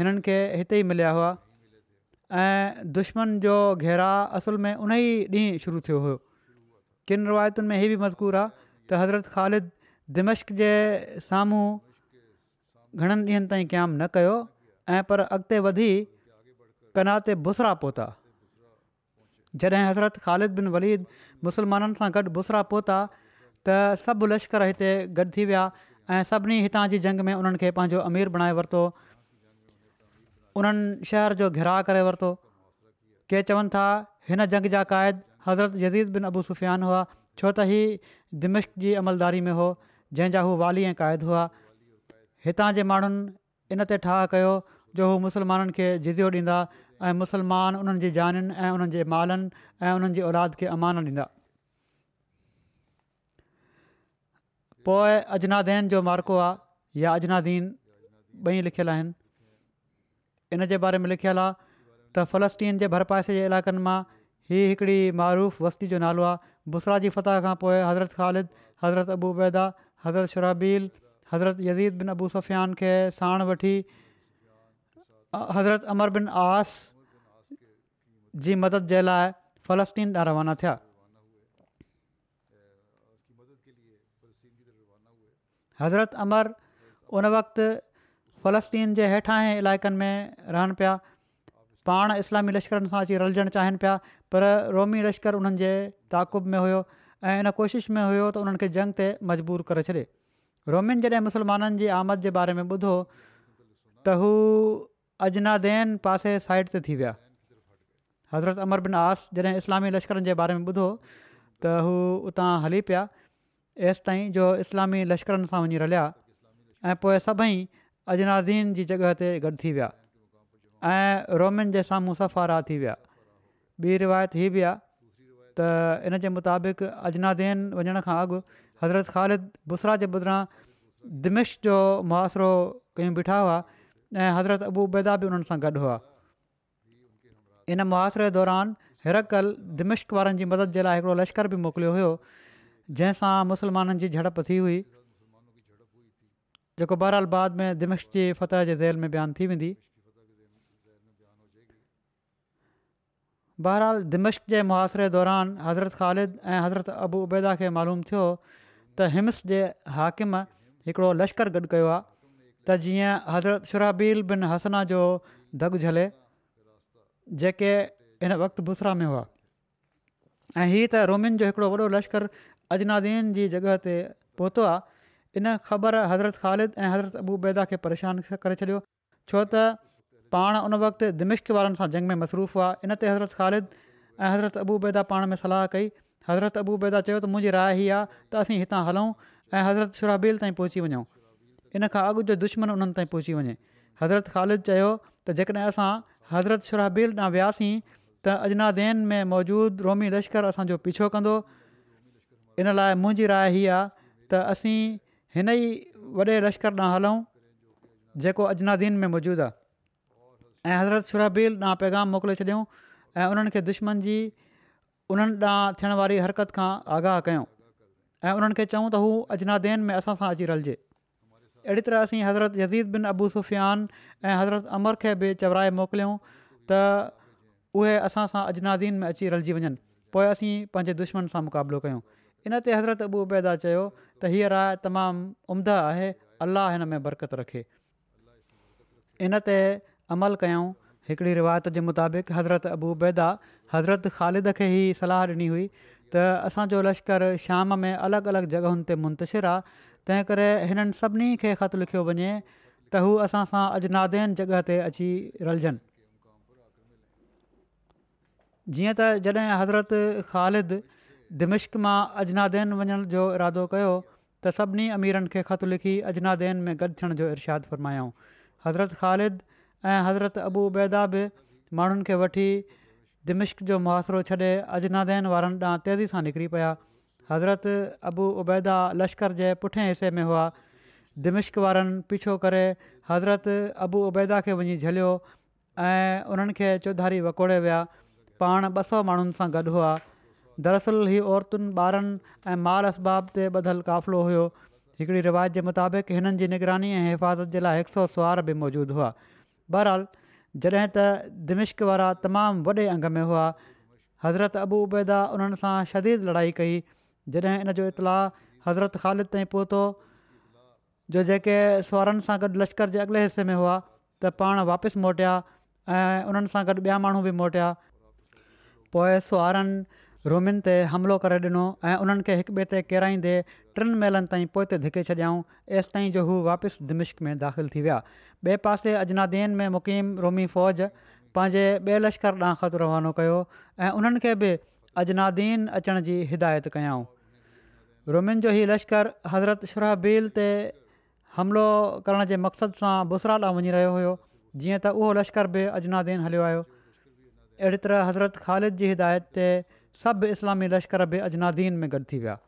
हिननि खे हिते ई मिलिया हुआ ऐं दुश्मन जो घेरा असुल में उन ई ॾींहुं शुरू थियो हुयो किन रिवायतुनि में हीअ बि मज़कूर आहे त हज़रत ख़ालिद दिमश्क जे साम्हूं घणनि ॾींहंनि ताईं क़ाइमु न कयो ऐं पर अॻिते वधी कनाह ते भुसरा पहुता जॾहिं हज़रत ख़ालिद बिन वलीद मुस्लमाननि सां गॾु बुसरा पहुता त सभु लश्कर हिते गॾु थी विया ऐं सभिनी हितां जी जंग में उन्हनि खे अमीर बणाए वरितो उन्हनि शहर जो घिराउ करे वरितो के चवनि था हिन जंग जा क़ाइद हज़रत जदीद बिन अबू सुफ़ियान हुआ छो त ही दिमिश्क जी अमलदारी में हो जंहिंजा हू वाली ऐं क़ाइद हुआ हितां जे माण्हुनि इन ते ठाह कयो जो हू मुसलमाननि खे जिज़ियो ॾींदा ऐं मुसलमान उन्हनि जी जानि ऐं उन्हनि जे मालनि ऐं उन्हनि जी औलाद खे अमान ॾींदा पोइ अजनादेन जो मार्को आहे या अजनादीन ॿई लिखियल आहिनि इन जे बारे में लिखियलु आहे त फ़लस्तीन जे भरपासे जे इलाइक़नि मां ही हिकिड़ी मरुूफ़ वस्ती जो नालो आहे बुसरा जी फतह खां पोइ हज़रत ख़ालिद हज़रत अबूबैदा हज़रत शराबील हज़रत यदीद बिन अबूसफियान खे साण वठी हज़रत अमर बिन आस जी मदद जे लाइ फ़लस्तीन ॾाढा रवाना थिया हज़रत अमर उन वक़्ति फलस्तीन जे हेठां ऐं इलाइक़नि में रहनि पिया पाण इस्लामी लश्करनि सां अची रलजणु चाहिनि पिया पर रोमी लश्कर उन्हनि ताक़ुब में हुयो ऐं इन कोशिश में हुयो त उन्हनि जंग ते मजबूर करे छॾे रोमिन जॾहिं मुस्लमाननि जी आमद जे बारे में ॿुधो त हू अजनादेन पासे साइड ते थी विया हज़रत अमर बिन आस जॾहिं इस्लामी लश्करनि जे बारे में ॿुधो त हू उतां हली पिया एसि ताईं जो इस्लामी लश्करनि सां वञी रलिया ऐं पोइ सभई अजनादीन जी जॻह ते गॾु थी विया ऐं रोमन जे साम्हूं सफ़ारा थी विया ॿी रिवायत हीअ बि आहे त इनजे मुताबिक़ अजनादीन वञण खां अॻु हज़रत ख़ालिद बुसरा जे बदिरां दिमिश जो मुआासि कयूं बीठा हुआ ऐं हज़रत अबूबेदा बि उन्हनि सां गॾु हुआ इन मुआासिरे दौरान हिरकल दिमिश्क वारनि जी मदद जे लाइ हिकिड़ो लश्कर बि मोकिलियो हुयो जंहिंसां मुस्लमाननि जी झड़प थी हुई जेको बहरहाल बाद में दिमश्क जी फतह जे ज़ेल में बयानु थी वेंदी बहराल दिमश जे मुआरे दौरान हज़रत ख़ालिद ऐं हज़रत उबैदा खे मालूम थियो त हिम्स जे हाकिम हिकिड़ो लश्कर गॾु कयो आहे त जीअं हज़रत शुराबील बिन हसना जो दग झले जेके हिन वक़्ति बुसरा में हुआ ऐं हीअ त रोमिन जो हिकिड़ो वॾो लश्कर अजनादीन जी जॻह ते पहुतो आहे इन ख़बर हज़रत ख़ालिद ऐं हज़रत अबू बैदा खे परेशान करे छॾियो छो त पाण उन वक़्तु दिमिश्क वारनि सां जंग में मसरूफ़ हुआ इन ते हज़रत ख़ालिद ऐं हज़रत अबू बैदा पाण में सलाह कई हज़रत अबू बेदा त मुंहिंजी रा आहे त असीं हितां हलूं ऐं हज़रत शुराबेल ताईं पहुची वञूं इन खां अॻु जो दुश्मन उन्हनि ताईं पहुची वञे हज़रत ख़ालिद चयो त जेकॾहिं असां हज़रत शराबेल ॾांहुं वियासीं त अजनादेन में मौजूदु रोमी लश्कर असांजो पीछो कंदो इन लाइ मुंहिंजी राय ई आहे त असीं हिन ई वॾे लश्कर ॾांहुं हलूं जेको अजनादीन में मौजूदु आहे ऐं हज़रत सुरहबील ॾांहुं पैगाम मोकिले छॾियऊं ऐं उन्हनि खे दुश्मन जी उन्हनि ॾांहुं थियण वारी हरकत खां आगाह कयूं ऐं उन्हनि खे चयूं त हू अजनादीन में असां सां अची रलजे अहिड़ी तरह असीं हज़रत यदीद बिन अबू सुफ़ियान ऐं हज़रत अमर खे बि चवराए मोकिलियऊं त उहे असां सां अजनादीन में अची रलजी वञनि पोइ असीं पंहिंजे दुश्मन सां मुक़ाबिलो कयूं इन ते हज़रत अबूबैदा त हीअ राय तमामु उम्द आहे अलाह हिन में बरक़त रखे इन ते अमल कयूं हिकिड़ी रिवायत जे मुताबिक़ हज़रत अबू उबैदा हज़रत ख़ालिद खे ई सलाह ॾिनी हुई त असांजो लश्कर शाम में अलॻि अलॻि जॻहियुनि ते मुंतशिर आहे तंहिं करे हिननि सभिनी खे ख़तु लिखियो वञे त हू असां सां अजनादेन जॻह ते अची रलजनि जीअं त जॾहिं हज़रत ख़ालिद दिमिश्क मां अजनादैन वञण जो इरादो कयो त सभिनी अमीरनि खे ख़तु लिखी अजनादैन में गॾु थियण जो इरशादु फरमायो हज़रत ख़ालिद ऐं हज़रत अबू उबैदा बि माण्हुनि खे वठी दिमिश्क जो मुआासिरो छॾे अजनादैन वारनि ॾांहुं तेज़ी सां निकिरी पिया हज़रत अबू उबैदा लश्कर जे पुठे हिसे में हुआ दिमिश्क वारनि पीछो करे हज़रत अबू उबैदा खे वञी झलियो ऐं उन्हनि चौधारी वकोड़े विया पाण ॿ सौ माण्हुनि सां हुआ दरअसल हीअ औरतुनि ॿारनि ऐं माल असबाब ते ॿधलु क़ाफ़िलो हुयो हिकिड़ी रिवायत जे मुताबिक़ हिननि जी निगरानी ऐं हिफ़ाज़त जे लाइ हिकु सौ सुवार बि मौजूदु हुआ बहरहाल जॾहिं त दिमिश्क वारा तमामु वॾे अंग में हुआ हज़रत अबूबैदा उन्हनि सां शदीद लड़ाई कई जॾहिं इन जो इतलाउ हज़रत ख़ालिद ताईं पहुतो जो जेके सुवरनि सां गॾु लश्कर जे अॻिले हिसे में हुआ त पाण वापसि मोटिया ऐं उन्हनि सां गॾु ॿिया माण्हू बि मोटिया पोइ सुआरनि रोमिन ते हमिलो करे ॾिनो ऐं उन्हनि खे हिक ॿिए ते किराईंदे टिनि महिलनि ताईं पोइ त धिके छॾियाऊं एसिताईं जो हू वापसि दिमिश्क में दाख़िलु थी विया ॿिए पासे अजनादीन में मुक़ीम रोमी फ़ौज पंहिंजे ॿिए लश्कर ॾांहुं ख़त रवानो कयो ऐं उन्हनि खे बि अजनादीन अचण जी हिदायत कयाऊं रोमियुनि जो हीउ लश्कर हज़रत शुरहबील ते हमिलो करण जे मक़सदु सां बुसरा ॾांहुं वञी रहियो हुयो जीअं त उहो लश्कर बि अजनादीन हलियो आयो अहिड़ी तरह हज़रत ख़ालिद जी हिदायत ते सभु इस्लामी लश्कर बि अजनादीन में गॾु थी विया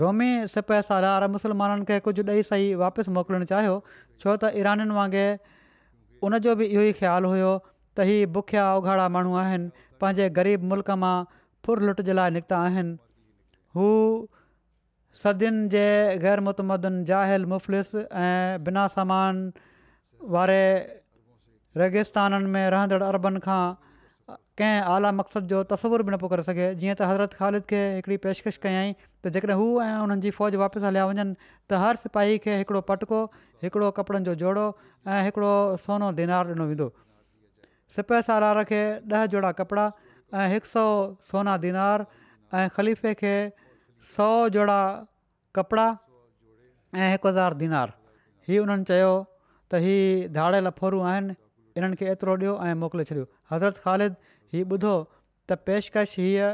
रोमी सिप सा धार मुसलमाननि खे कुझु ॾेई सही वापसि मोकिलणु चाहियो छो त ईराननि वांगुरु उन जो बि इहो ई ख़्यालु हुयो त ही बुखिया ओघाड़ा माण्हू आहिनि पंहिंजे ग़रीब मुल्क मां फुरलुट जे लाइ निकिता आहिनि हू सदियुनि जे ग़ैर मुतमदन जाहिल मुफ़लिस ऐं बिना सामान वारे रेगिस्ताननि में रहंदड़ अरबनि खां कंहिं आला मक़सद जो तस्वुरु बि न पियो करे सघे जीअं त हज़रत ख़ालिद खे हिकिड़ी पेशकश कयई त जेकॾहिं हू ऐं उन्हनि जी फ़ौज वापसि हलिया वञनि त हर सिपाही खे हिकिड़ो पटको हिकिड़ो कपिड़नि जो जोड़ो ऐं हिकिड़ो सोनो दिनार ॾिनो वेंदो सालार खे ॾह जोड़ा कपिड़ा ऐं हिक सौ सोना दिनार ऐं ख़लीफ़े खे सौ जोड़ा कपिड़ा ऐं हिकु हज़ार दिनार हीअ उन्हनि चयो त हीअ धाड़ियल फोरूं आहिनि इन्हनि खे एतिरो ॾियो ऐं मोकिले छॾियो हज़रत ख़ालिद हीअ ॿुधो त पेशकश हीअ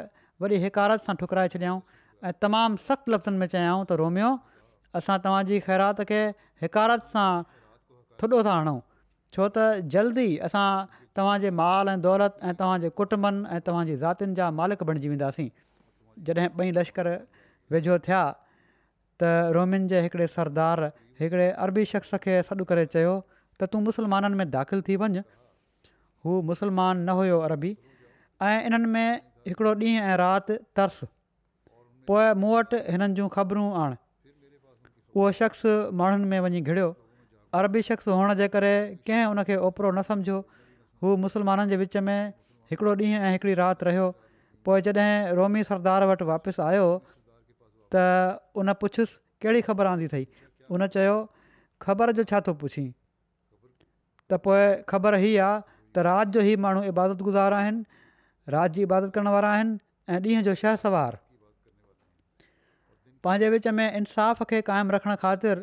वॾी हिकारत सां ठुकराए छॾियाऊं ऐं तमामु सख़्तु लफ़्ज़नि में चयाऊं त रोमियो असां तव्हांजी ख़ैरात खे हिकारत सां थुॾो था हणूं छो त जल्दी असां तव्हांजे माल ऐं दौलत ऐं तव्हांजे कुटुंबनि ऐं तव्हांजी ज़ातियुनि जा मालिक बणिजी वेंदासीं जॾहिं ॿई लश्कर वेझो थिया त रोमियुनि जे हिकिड़े सरदार हिकिड़े अरबी शख़्स खे सॾु करे चयो त तूं मुसलमाननि में दाख़िलु थी वञु हू मुसलमान न हुयो अरबी ऐं इन्हनि में हिकिड़ो ॾींहुं ऐं राति तर्स पोइ मूं वटि हिननि जूं ख़बरूं आणि उहो शख़्स माण्हुनि में वञी घिड़ियो अरबी शख़्स हुअण जे करे कंहिं उनखे ओपिरो न समुझो हू मुसलमाननि जे विच में हिकिड़ो ॾींहुं ऐं हिकिड़ी राति रहियो पोइ जॾहिं रोमी सरदार वटि वापसि आयो त उन पुछुसि कहिड़ी ख़बर आंदी अथई उन चयो ख़बर जो छा थो त पोइ ख़बर ई आहे त राति जो ई माण्हू इबादत गुज़ार आहिनि राति जी इबादत करण वारा आहिनि ऐं ॾींहं जो शह सवार पंहिंजे विच में इंसाफ़ खे क़ाइमु रखणु ख़ातिर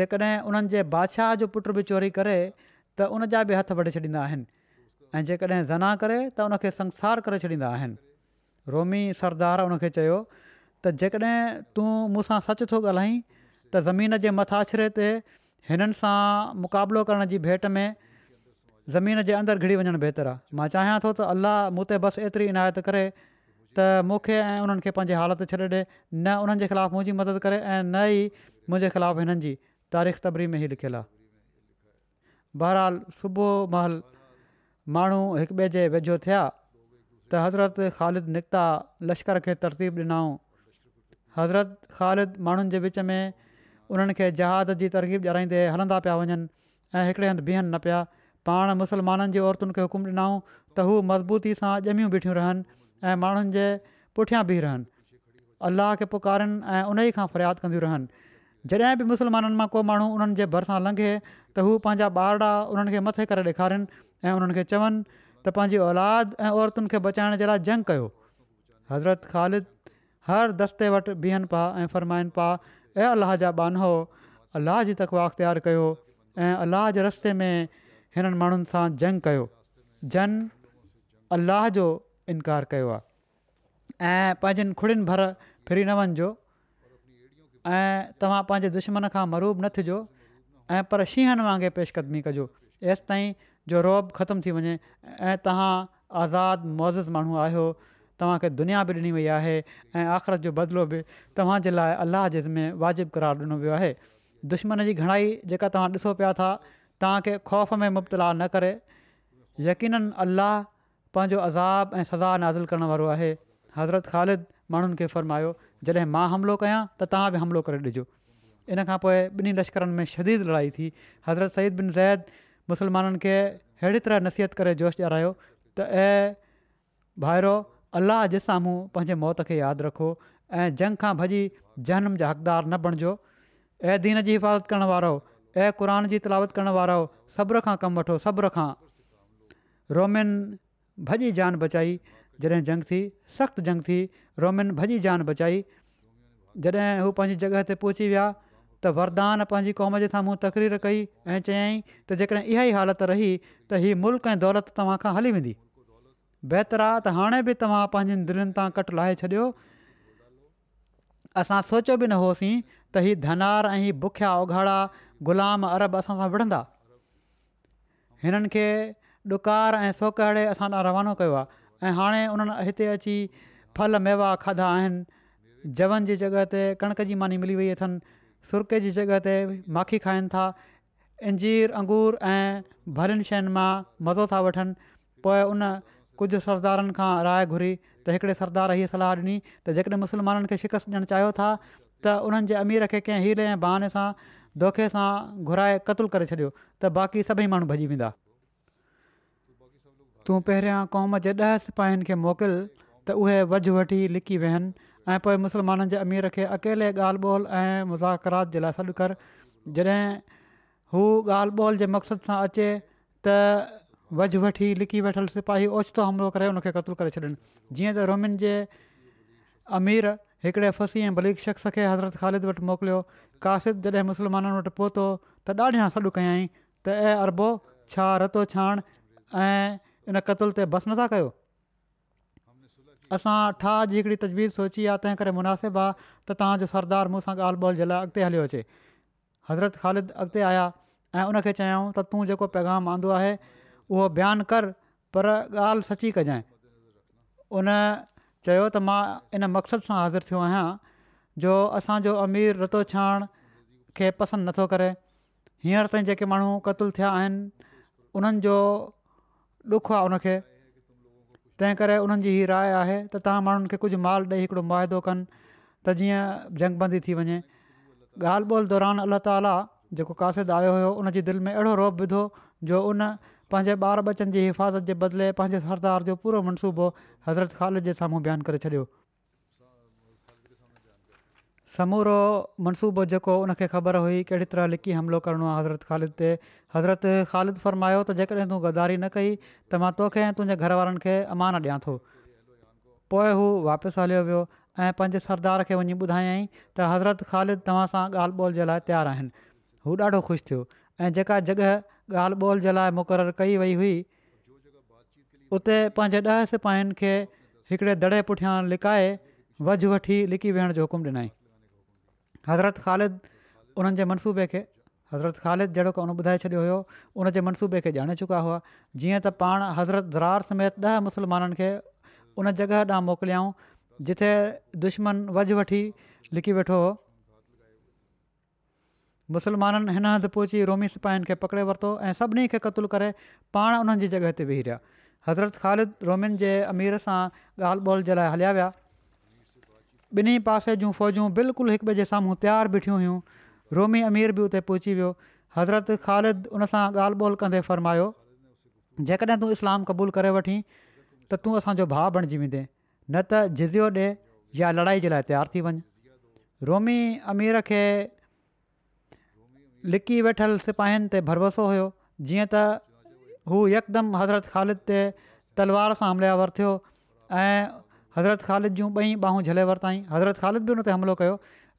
जेकॾहिं उन्हनि जे बादशाह जो पुटु बि चोरी करे त उन जा बि हथु भरे छॾींदा आहिनि ऐं जेकॾहिं ज़ना करे त उनखे संसार करे छॾींदा आहिनि रोमी सरदार उन चयो त जेकॾहिं तूं मूंसां सचु थो त ज़मीन जे मथाछिरे ते हिननि सां मुक़ाबिलो करण जी भेट में ज़मीन जे अंदरि घिरी वञणु बहितरु आहे मां चाहियां थो त अल्लाह मूं ते बसि एतिरी इनायत करे त मूंखे ऐं उन्हनि खे पंहिंजे हालति छॾे ॾिए न उन्हनि जे ख़िलाफ़ु मुंहिंजी मदद करे ऐं न ई मुंहिंजे ख़िलाफ़ु हिननि जी तारीख़ तबरी में ई लिखियलु आहे बहरहाल सुबुह महल माण्हू हिकु ॿिए जे वेझो थिया त हज़रत ख़ालिद निकिता लश्कर खे तरतीब ॾिनऊं हज़रत ख़ालिद माण्हुनि जे विच में उन्हनि खे जहाद जी तरक़ीब ॼाणाईंदे हलंदा पिया वञनि ऐं हिकिड़े हंधि बीहनि न पिया पाण मुस्लमाननि जी औरतुनि खे हुकुम ॾिनाऊं त हू मज़बूती सां ॼमियूं बीठियूं रहनि ऐं माण्हुनि जे पुठियां बीह रहनि अलाह खे पुकारनि ऐं उन ई खां फ़रियाद कंदियूं रहनि जॾहिं बि मुसलमाननि मां को माण्हू उन्हनि जे भरिसां लंघे त हू पंहिंजा ॿार उन्हनि खे मथे करे ॾेखारिन ऐं उन्हनि खे चवनि त पंहिंजी औलाद ऐं औरतुनि खे बचाइण जे लाइ जंग कयो हज़रत ख़ालिद हर दस्ते वटि बीहनि पिया ऐं फ़रमाइनि पिया ऐं अल्लाह जा बानो अलाह जी तकवा अख़्तियारु कयो ऐं अल्लाह जे रस्ते में हिननि माण्हुनि सां जंग कयो जन अल्लाह जो इनकार कयो आहे ऐं पंहिंजनि खुड़ियुनि भर फिरी न वञिजो ऐं तव्हां पंहिंजे दुश्मन खां मरूब न थिजो ऐं पर शींहनि वांगुरु पेशकदमी कजो एसिताईं जो रोब ख़तम थी वञे ऐं तव्हां आज़ादु मौज़ माण्हू आहियो तव्हांखे दुनिया बि ॾिनी वई आहे ऐं आख़िरत जो बदिलो बि तव्हांजे लाइ अलाह जिज़ में वाजिबु करार ॾिनो वियो आहे दुश्मन जी घणाई जेका तव्हां ॾिसो पिया था तव्हांखे ख़ौफ़ में मुबतला न करे यकीन अलाह पंहिंजो अज़ाब ऐं सज़ा नाज़िल करण वारो आहे हज़रत ख़ालिद माण्हुनि खे फ़र्मायो जॾहिं मां हमिलो कयां त तव्हां बि हमिलो करे ॾिजो इन खां पोइ ॿिन्ही लश्करनि में शदीद लड़ाई थी हज़रत सईद बिन ज़ैद मुस्लमाननि खे अहिड़ी तरह नसीहत करे जोश ॾियारायो त ऐं भाइरो अलाह जे साम्हूं पंहिंजे मौत खे यादि रखो ऐं जंग खां भॼी जनमु जा हक़दार न बणिजो ऐं दीन जी हिफ़ाज़त करणु वारो हो ऐं क़ुर जी तिलावत करणु वारो सब्र खां कमु वठो सब्र खां रोमियुनि भॼी जान बचाई जॾहिं जंग थी सख़्तु जंग थी रोमियुनि भॼी जान बचाई जॾहिं हू पंहिंजी जॻह ते पहुची विया त वरदान पंहिंजी क़ौम जे साम्हूं तकरीर कई ऐं चयाईं त जेकॾहिं इहा ई हालति रही त हीअ मुल्क़ ऐं दौलत तव्हां खां हली वेंदी बहितरु आहे त हाणे बि तव्हां पंहिंजनि दिलनि तां कट लाहे छॾियो असां सोचियो बि न होसीं त हीअ धनार ऐं हीअ बुखिया उघाड़ा ग़ुलाम अरब असां सां विढ़ंदा हिननि खे ॾुकारु ऐं सोकड़े असां ॾांहुं रवानो कयो आहे ऐं हाणे उन्हनि हिते अची फल मेवा खाधा आहिनि जवनि जी जॻह ते कणिक जी मानी मिली वई अथनि सुरके जी जॻह ते माखी खाइनि था इंजीर अंगूर ऐं भरियुनि शयुनि मां मज़ो था वठनि उन कुझु सरदारनि खां राय घुरी त हिकिड़े सरदार ई सलाह ॾिनी त जेकॾहिं मुसलमाननि खे शिकस्त ॾियणु चाहियो था त उन्हनि जे अमीर खे कंहिं हीरे ऐं बहाने सां धोखे सां घुराए क़त्लु करे छॾियो त बाक़ी सभई माण्हू भॼी वेंदा तूं पहिरियां क़ौम जे ॾह सिपाहियुनि खे मोकिल त उहे वज वठी लिकी वेहनि ऐं पोइ मुसलमाननि जे अमीर खे अकेले ॻाल्हि ॿोल ऐं मुज़ाकरात जे लाइ सॾु कर जॾहिं हू ॻाल्हि ॿोल जे मक़सदु सां अचे त वझु वठी लिकी वेठल सिपाही ओचितो हमिलो करे उनखे क़तलु करे छॾिन जीअं त रोमिन जे अमीर हिकिड़े फसी ऐं भलीक शख़्स खे हज़रत ख़ालिद वटि मोकिलियो कासिद जॾहिं मुसलमाननि वटि पहुतो त ॾाढा सॾु कयाई त ए अरबो छा रतो छाण ऐं इन क़तल ते बस नथा कयो असां ठा जी हिकिड़ी तजवीज़ सोची आहे तंहिं करे मुनासिबु आहे त तव्हांजो सरदार मूं सां ॻाल्हि ॿोल जे लाइ अॻिते हलियो अचे हज़रत ख़ालिद अॻिते आया ऐं उनखे चयऊं त तूं जेको पैगाम आंदो आहे उहो बयानु कर पर ॻाल्हि सची कजांइ उन चयो त मां इन मक़सदु सां हाज़िर थियो आहियां जो असांजो अमीर रतो छाण खे पसंदि नथो करे हींअर ताईं जेके माण्हू क़तूलु थिया आहिनि उन्हनि जो ॾुख आहे उनखे तंहिं करे उन्हनि जी हीअ राय आहे त तव्हां माण्हुनि खे कुझु माल ॾेई हिकिड़ो मुआदो कनि त जीअं थी वञे ॻाल्हि ॿोल दौरान अलाह ताला जेको कासिद आयो हुयो उनजी दिलि में अहिड़ो रोब विधो जो उन पंहिंजे ॿार बचनि जी हिफ़ाज़त जे बदिले पंहिंजे सरदार जो पूरो मनसूबो हज़रत ख़ालिद जे साम्हूं बयानु करे छॾियो समूरो मनसूबो जेको उनखे ख़बर हुई कहिड़ी तरह लिकी हमिलो करिणो आहे हज़रत ख़ालिद ते हज़रत ख़ालिद फरमायो त जेकॾहिं तूं गदारी न कई त मां तोखे ऐं तुंहिंजे घर वारनि खे अमान ॾियां थो पोइ हू वापसि हलियो वियो ऐं पंहिंजे सरदार खे वञी ॿुधायई त हज़रत ख़ालिद तव्हां सां ॻाल्हि ॿोल जे लाइ तयारु आहिनि हू ॾाढो ख़ुशि थियो ऐं जेका जॻह ॻाल्हि ॿोल जे लाइ मुक़ररु कई वई हुई उते पंहिंजे ॾह सिपाहियुनि खे हिकिड़े दड़े पुठियां लिकाए वझु वठी लिकी वेहण जो हुकुमु ॾिनाई हज़रत ख़ालिद उन्हनि जे मनसूबे खे हज़रत ख़ालिद जहिड़ो को हुन ॿुधाए छॾियो हुयो उन जे मनसूबे खे ॼाणे चुका हुआ जीअं त पाण हज़रत ज़रार समेत ॾह मुसलमाननि खे उन जॻह ॾांहुं मोकिलियाऊं जिथे दुश्मन वझु वठी लिकी वेठो हुओ मुस्लमाननि हिन हंधु पहुची रोमी सिपाहियुनि खे पकिड़े वरितो ऐं सभिनी खे क़तलु करे पाण उन्हनि जी जॻहि ते वेही रहिया हज़रत ख़ालिद रोमियुनि जे अमीर सां ॻाल्हि ॿोल जे लाइ हलिया विया ॿिन्ही पासे जूं फ़ौजूं बिल्कुलु हिक ॿिए जे साम्हूं तयारु बीठियूं हुयूं रोमी अमीर बि उते पहुची वियो हज़रत ख़ालिद उन सां ॻाल्हि ॿोल कंदे फ़र्मायो जेकॾहिं तूं इस्लाम क़बूलु करे वठी त तूं असांजो भाउ बणिजी वेंदे न त जिज़ियो ॾे या लड़ाई जे लाइ तयारु थी वञु रोमी अमीर खे लिकी वेठल सिपाहिनि ते भरोसो हुयो जीअं त हू यकदमि हज़रत ख़ालिद ते तलवार सां हमलिया वरितियो ऐं हज़रत ख़ालिद जूं ॿई ॿाहूं झले वरिताईं हज़रत ख़ालिद बि हुन ते हमिलो कयो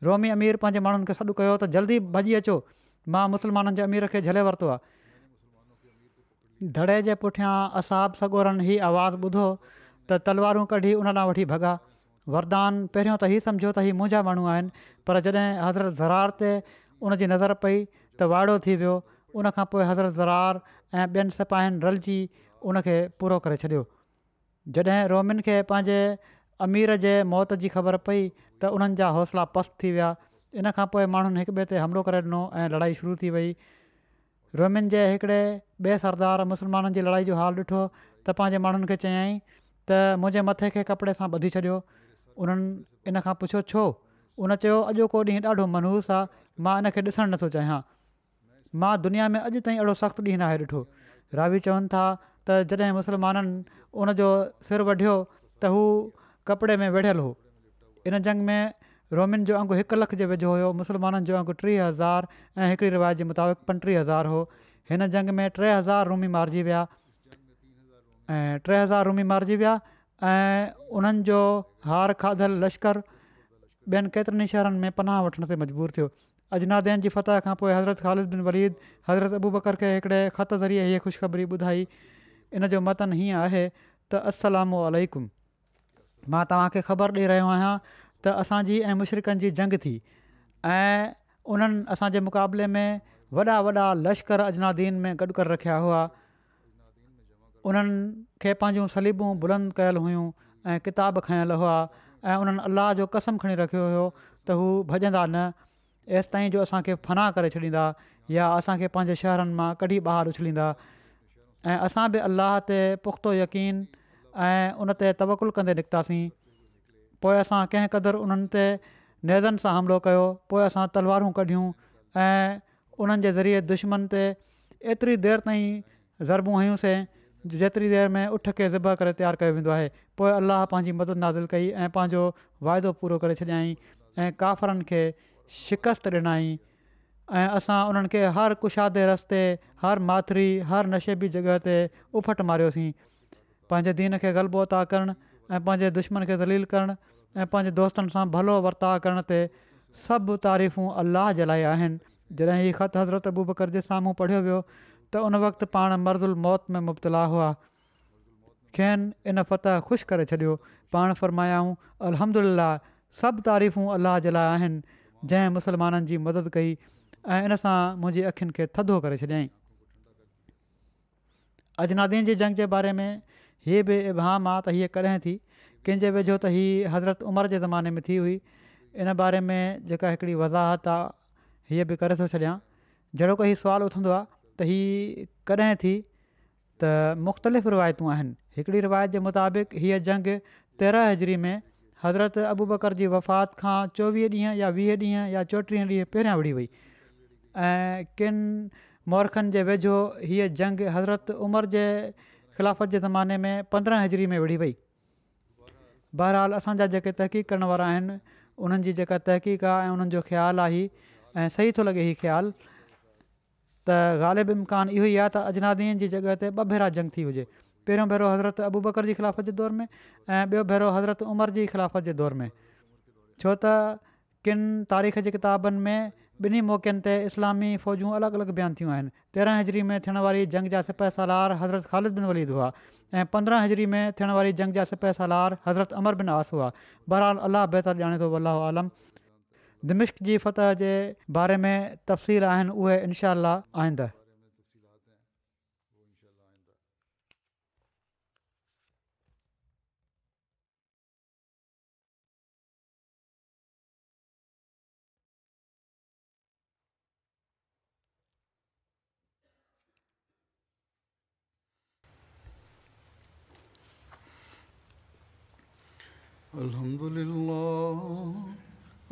रोमी अमीर पंहिंजे माण्हुनि खे सॾु कयो त जल्दी भॼी अचो मां मुस्लमाननि जे अमीर खे झले वरितो आहे धड़े जे पुठियां असाब सॻोरनि हीउ आवाज़ु ॿुधो त तलवारूं कढी उन ॾांहुं वठी भॻा वरदान पहिरियों त ई सम्झो त हीउ मुंहिंजा माण्हू आहिनि पर जॾहिं हज़रत ज़रार ते उन जी नज़र पई त वाइड़ो थी वियो उन खां पोइ हज़रत ज़रार ऐं ॿियनि सिपाहिनि रलजी उनखे पूरो करे छॾियो जॾहिं रोमिन खे पंहिंजे अमीर जे मौत जी ख़बर पई त उन्हनि जा हौसला पस्त थी विया इन खां पोइ माण्हुनि हिक ॿिए ते हमिलो करे ॾिनो ऐं लड़ाई शुरू थी वई रोमिन जे हिकिड़े ॿिए सरदार मुसलमाननि जी लड़ाई जो हाल ॾिठो त पंहिंजे माण्हुनि खे चयाईं त मुंहिंजे मथे खे कपिड़े सां ॿधी छॾियो उन्हनि इन खां पुछियो छो उन चयो अॼु को ॾींहुं ॾाढो मनहूस आहे मां इन खे ॾिसणु नथो चाहियां मां दुनिया में अॼु ताईं अहिड़ो सख़्तु ॾींहुं नाहे ॾिठो रावी चवनि था त जॾहिं मुसलमाननि उनजो सिर वढियो त हू कपिड़े में विढ़ियल हो इन जंग में रोमिन जो अंगु हिकु लख जे वेझो हुयो मुसलमाननि जो अंगु टीह हज़ार ऐं हिकिड़ी रिवायत जे मुताबिक़ पंटीह हज़ार हो हिन जंग में टे हज़ार रूमी मारिजी विया ऐं टे हज़ार रूमी मारिजी विया हार खाधल लश्कर ॿियनि केतिरनि शहरनि में पनाह वठण ते मजबूरु थियो अजनादियन जी फताह खां पोइ हज़रत ख़ालिद्दीन वलीद हज़रत अबू बकर खे हिकिड़े ख़त ज़रिए हीअ ख़ुशिखबरी ॿुधाई इन जो मतन हीअं आहे त असलामकुम मां तव्हांखे ख़बर ॾेई रहियो आहियां त असांजी ऐं मुशरक़नि जी जंग थी ऐं उन्हनि असांजे मुक़ाबले में वॾा वॾा लश्कर अजनादीन में गॾु करे रखिया हुआ उन्हनि खे पंहिंजूं सलीबूं बुलंद कयल हुयूं ऐं किताब खयल हुआ ऐं उन्हनि अलाह जो कसम खणी रखियो हुयो त हू भॼंदा न جو जो असांखे फना करे छॾींदा या असांखे पंहिंजे शहरनि मां कढी ॿाहिरि उछलींदा ऐं असां बि अलाह ते पुख़्तो यकीन ऐं उन ते तवकुलु कंदे निकितासीं पोइ असां कंहिं क़दुरु उन्हनि ते नेज़नि सां हमिलो कयो पोइ असां तलवारूं कढियूं ऐं ज़रिए दुश्मन ते एतिरी देरि ताईं ज़रबूं जेतिरी देरि में उठ खे ज़िबा करे तयारु कयो वेंदो आहे पोइ अलाह पंहिंजी मदद नाज़िल कई ऐं पंहिंजो वाइदो पूरो करे छॾियई ऐं काफ़रनि खे शिकस्त ॾिनाई ऐं असां उन्हनि हर कुशादे रस्ते हर माथिरी हर नशेबी जॻह ते उफट मारियोसीं पंहिंजे दीन खे ग़लबोता करणु ऐं दुश्मन खे ज़लील करणु ऐं पंहिंजे दोस्तनि सां भलो वर्ताउ करण ते सभु तारीफ़ूं अलाह जे लाइ आहिनि जॾहिं हीउ ख़त हज़रत बूब करजे साम्हूं पढ़ियो वियो त उन वक़्ति पाण मर्ज़ु मौत में मुबतला हुआ खेनि इन फतह ख़ुशि करे छॾियो पाण फ़र्मायाऊं अलहम ला सभु तारीफ़ूं अलाह जे लाइ आहिनि जंहिं मुसलमाननि जी मदद कई ऐं इन सां मुंहिंजी अख़ियुनि खे थधो करे छॾियई अजनादीन जी जंग जे बारे में हीअ बि इबहाम आहे त हीअ कॾहिं थी कंहिंजे वेझो त हीअ हज़रत उमिरि जे ज़माने में थी हुई इन बारे में जेका हिकिड़ी वज़ाहत आहे हीअ बि करे थो छॾियां जहिड़ो कोई सुवालु उथंदो आहे त हीअ कॾहिं थी त मुख़्तलिफ़ रिवायतूं आहिनि हिकिड़ी रिवायत जे मुताबिक़ हीअ जंग तेरहं हज़री में हज़रत अबू बकर जी वफ़ात खां चोवीह ॾींहं या वीह ॾींहं या चोटीह ॾींहं पहिरियां विढ़ी वई ऐं किन मौरखनि जे वेझो हीअ जंग हज़रत उमिरि जे ख़िलाफ़त जे ज़माने में पंद्रहं हज़री में विढ़ी वई बहरहाल असांजा जेके तहक़ीक़ करण वारा आहिनि उन्हनि जी जेका तहक़ीक़ आहे ऐं उन्हनि जो ख़्यालु आहे ऐं सही थो लॻे हीउ ख़्यालु त ग़ालिब इम्कान इहो ई आहे त अजनादीन जी जॻह ते ॿ भेरा जंग थी हुजे पहिरियों भेरो हज़रत अबू बकर जी ख़िलाफ़त जे दौर में ऐं ॿियो भेरो हज़रत उमर जी ख़िलाफ़त जे दौर में छो त किन तारीख़ जी किताबनि में ॿिन्ही मौक़नि ते इस्लामी फ़ौजूं अलॻि अलॻि बयानु थियूं आहिनि तेरहं हज़री में थियण वारी जंग जा सिपाह सलार हज़रत ख़ालिद बिन वलिद हुआ ऐं पंद्रहं हज़री में थियण वारी जंग जा सिपाह सलार हज़रत अमर बिन आस हुआ अलाह बहितर ॼाणे थो अलाह दिमिश्क जी फतह जे बारे में तफ़सील आहिनि उहे इनशा आईंदा الحمد لله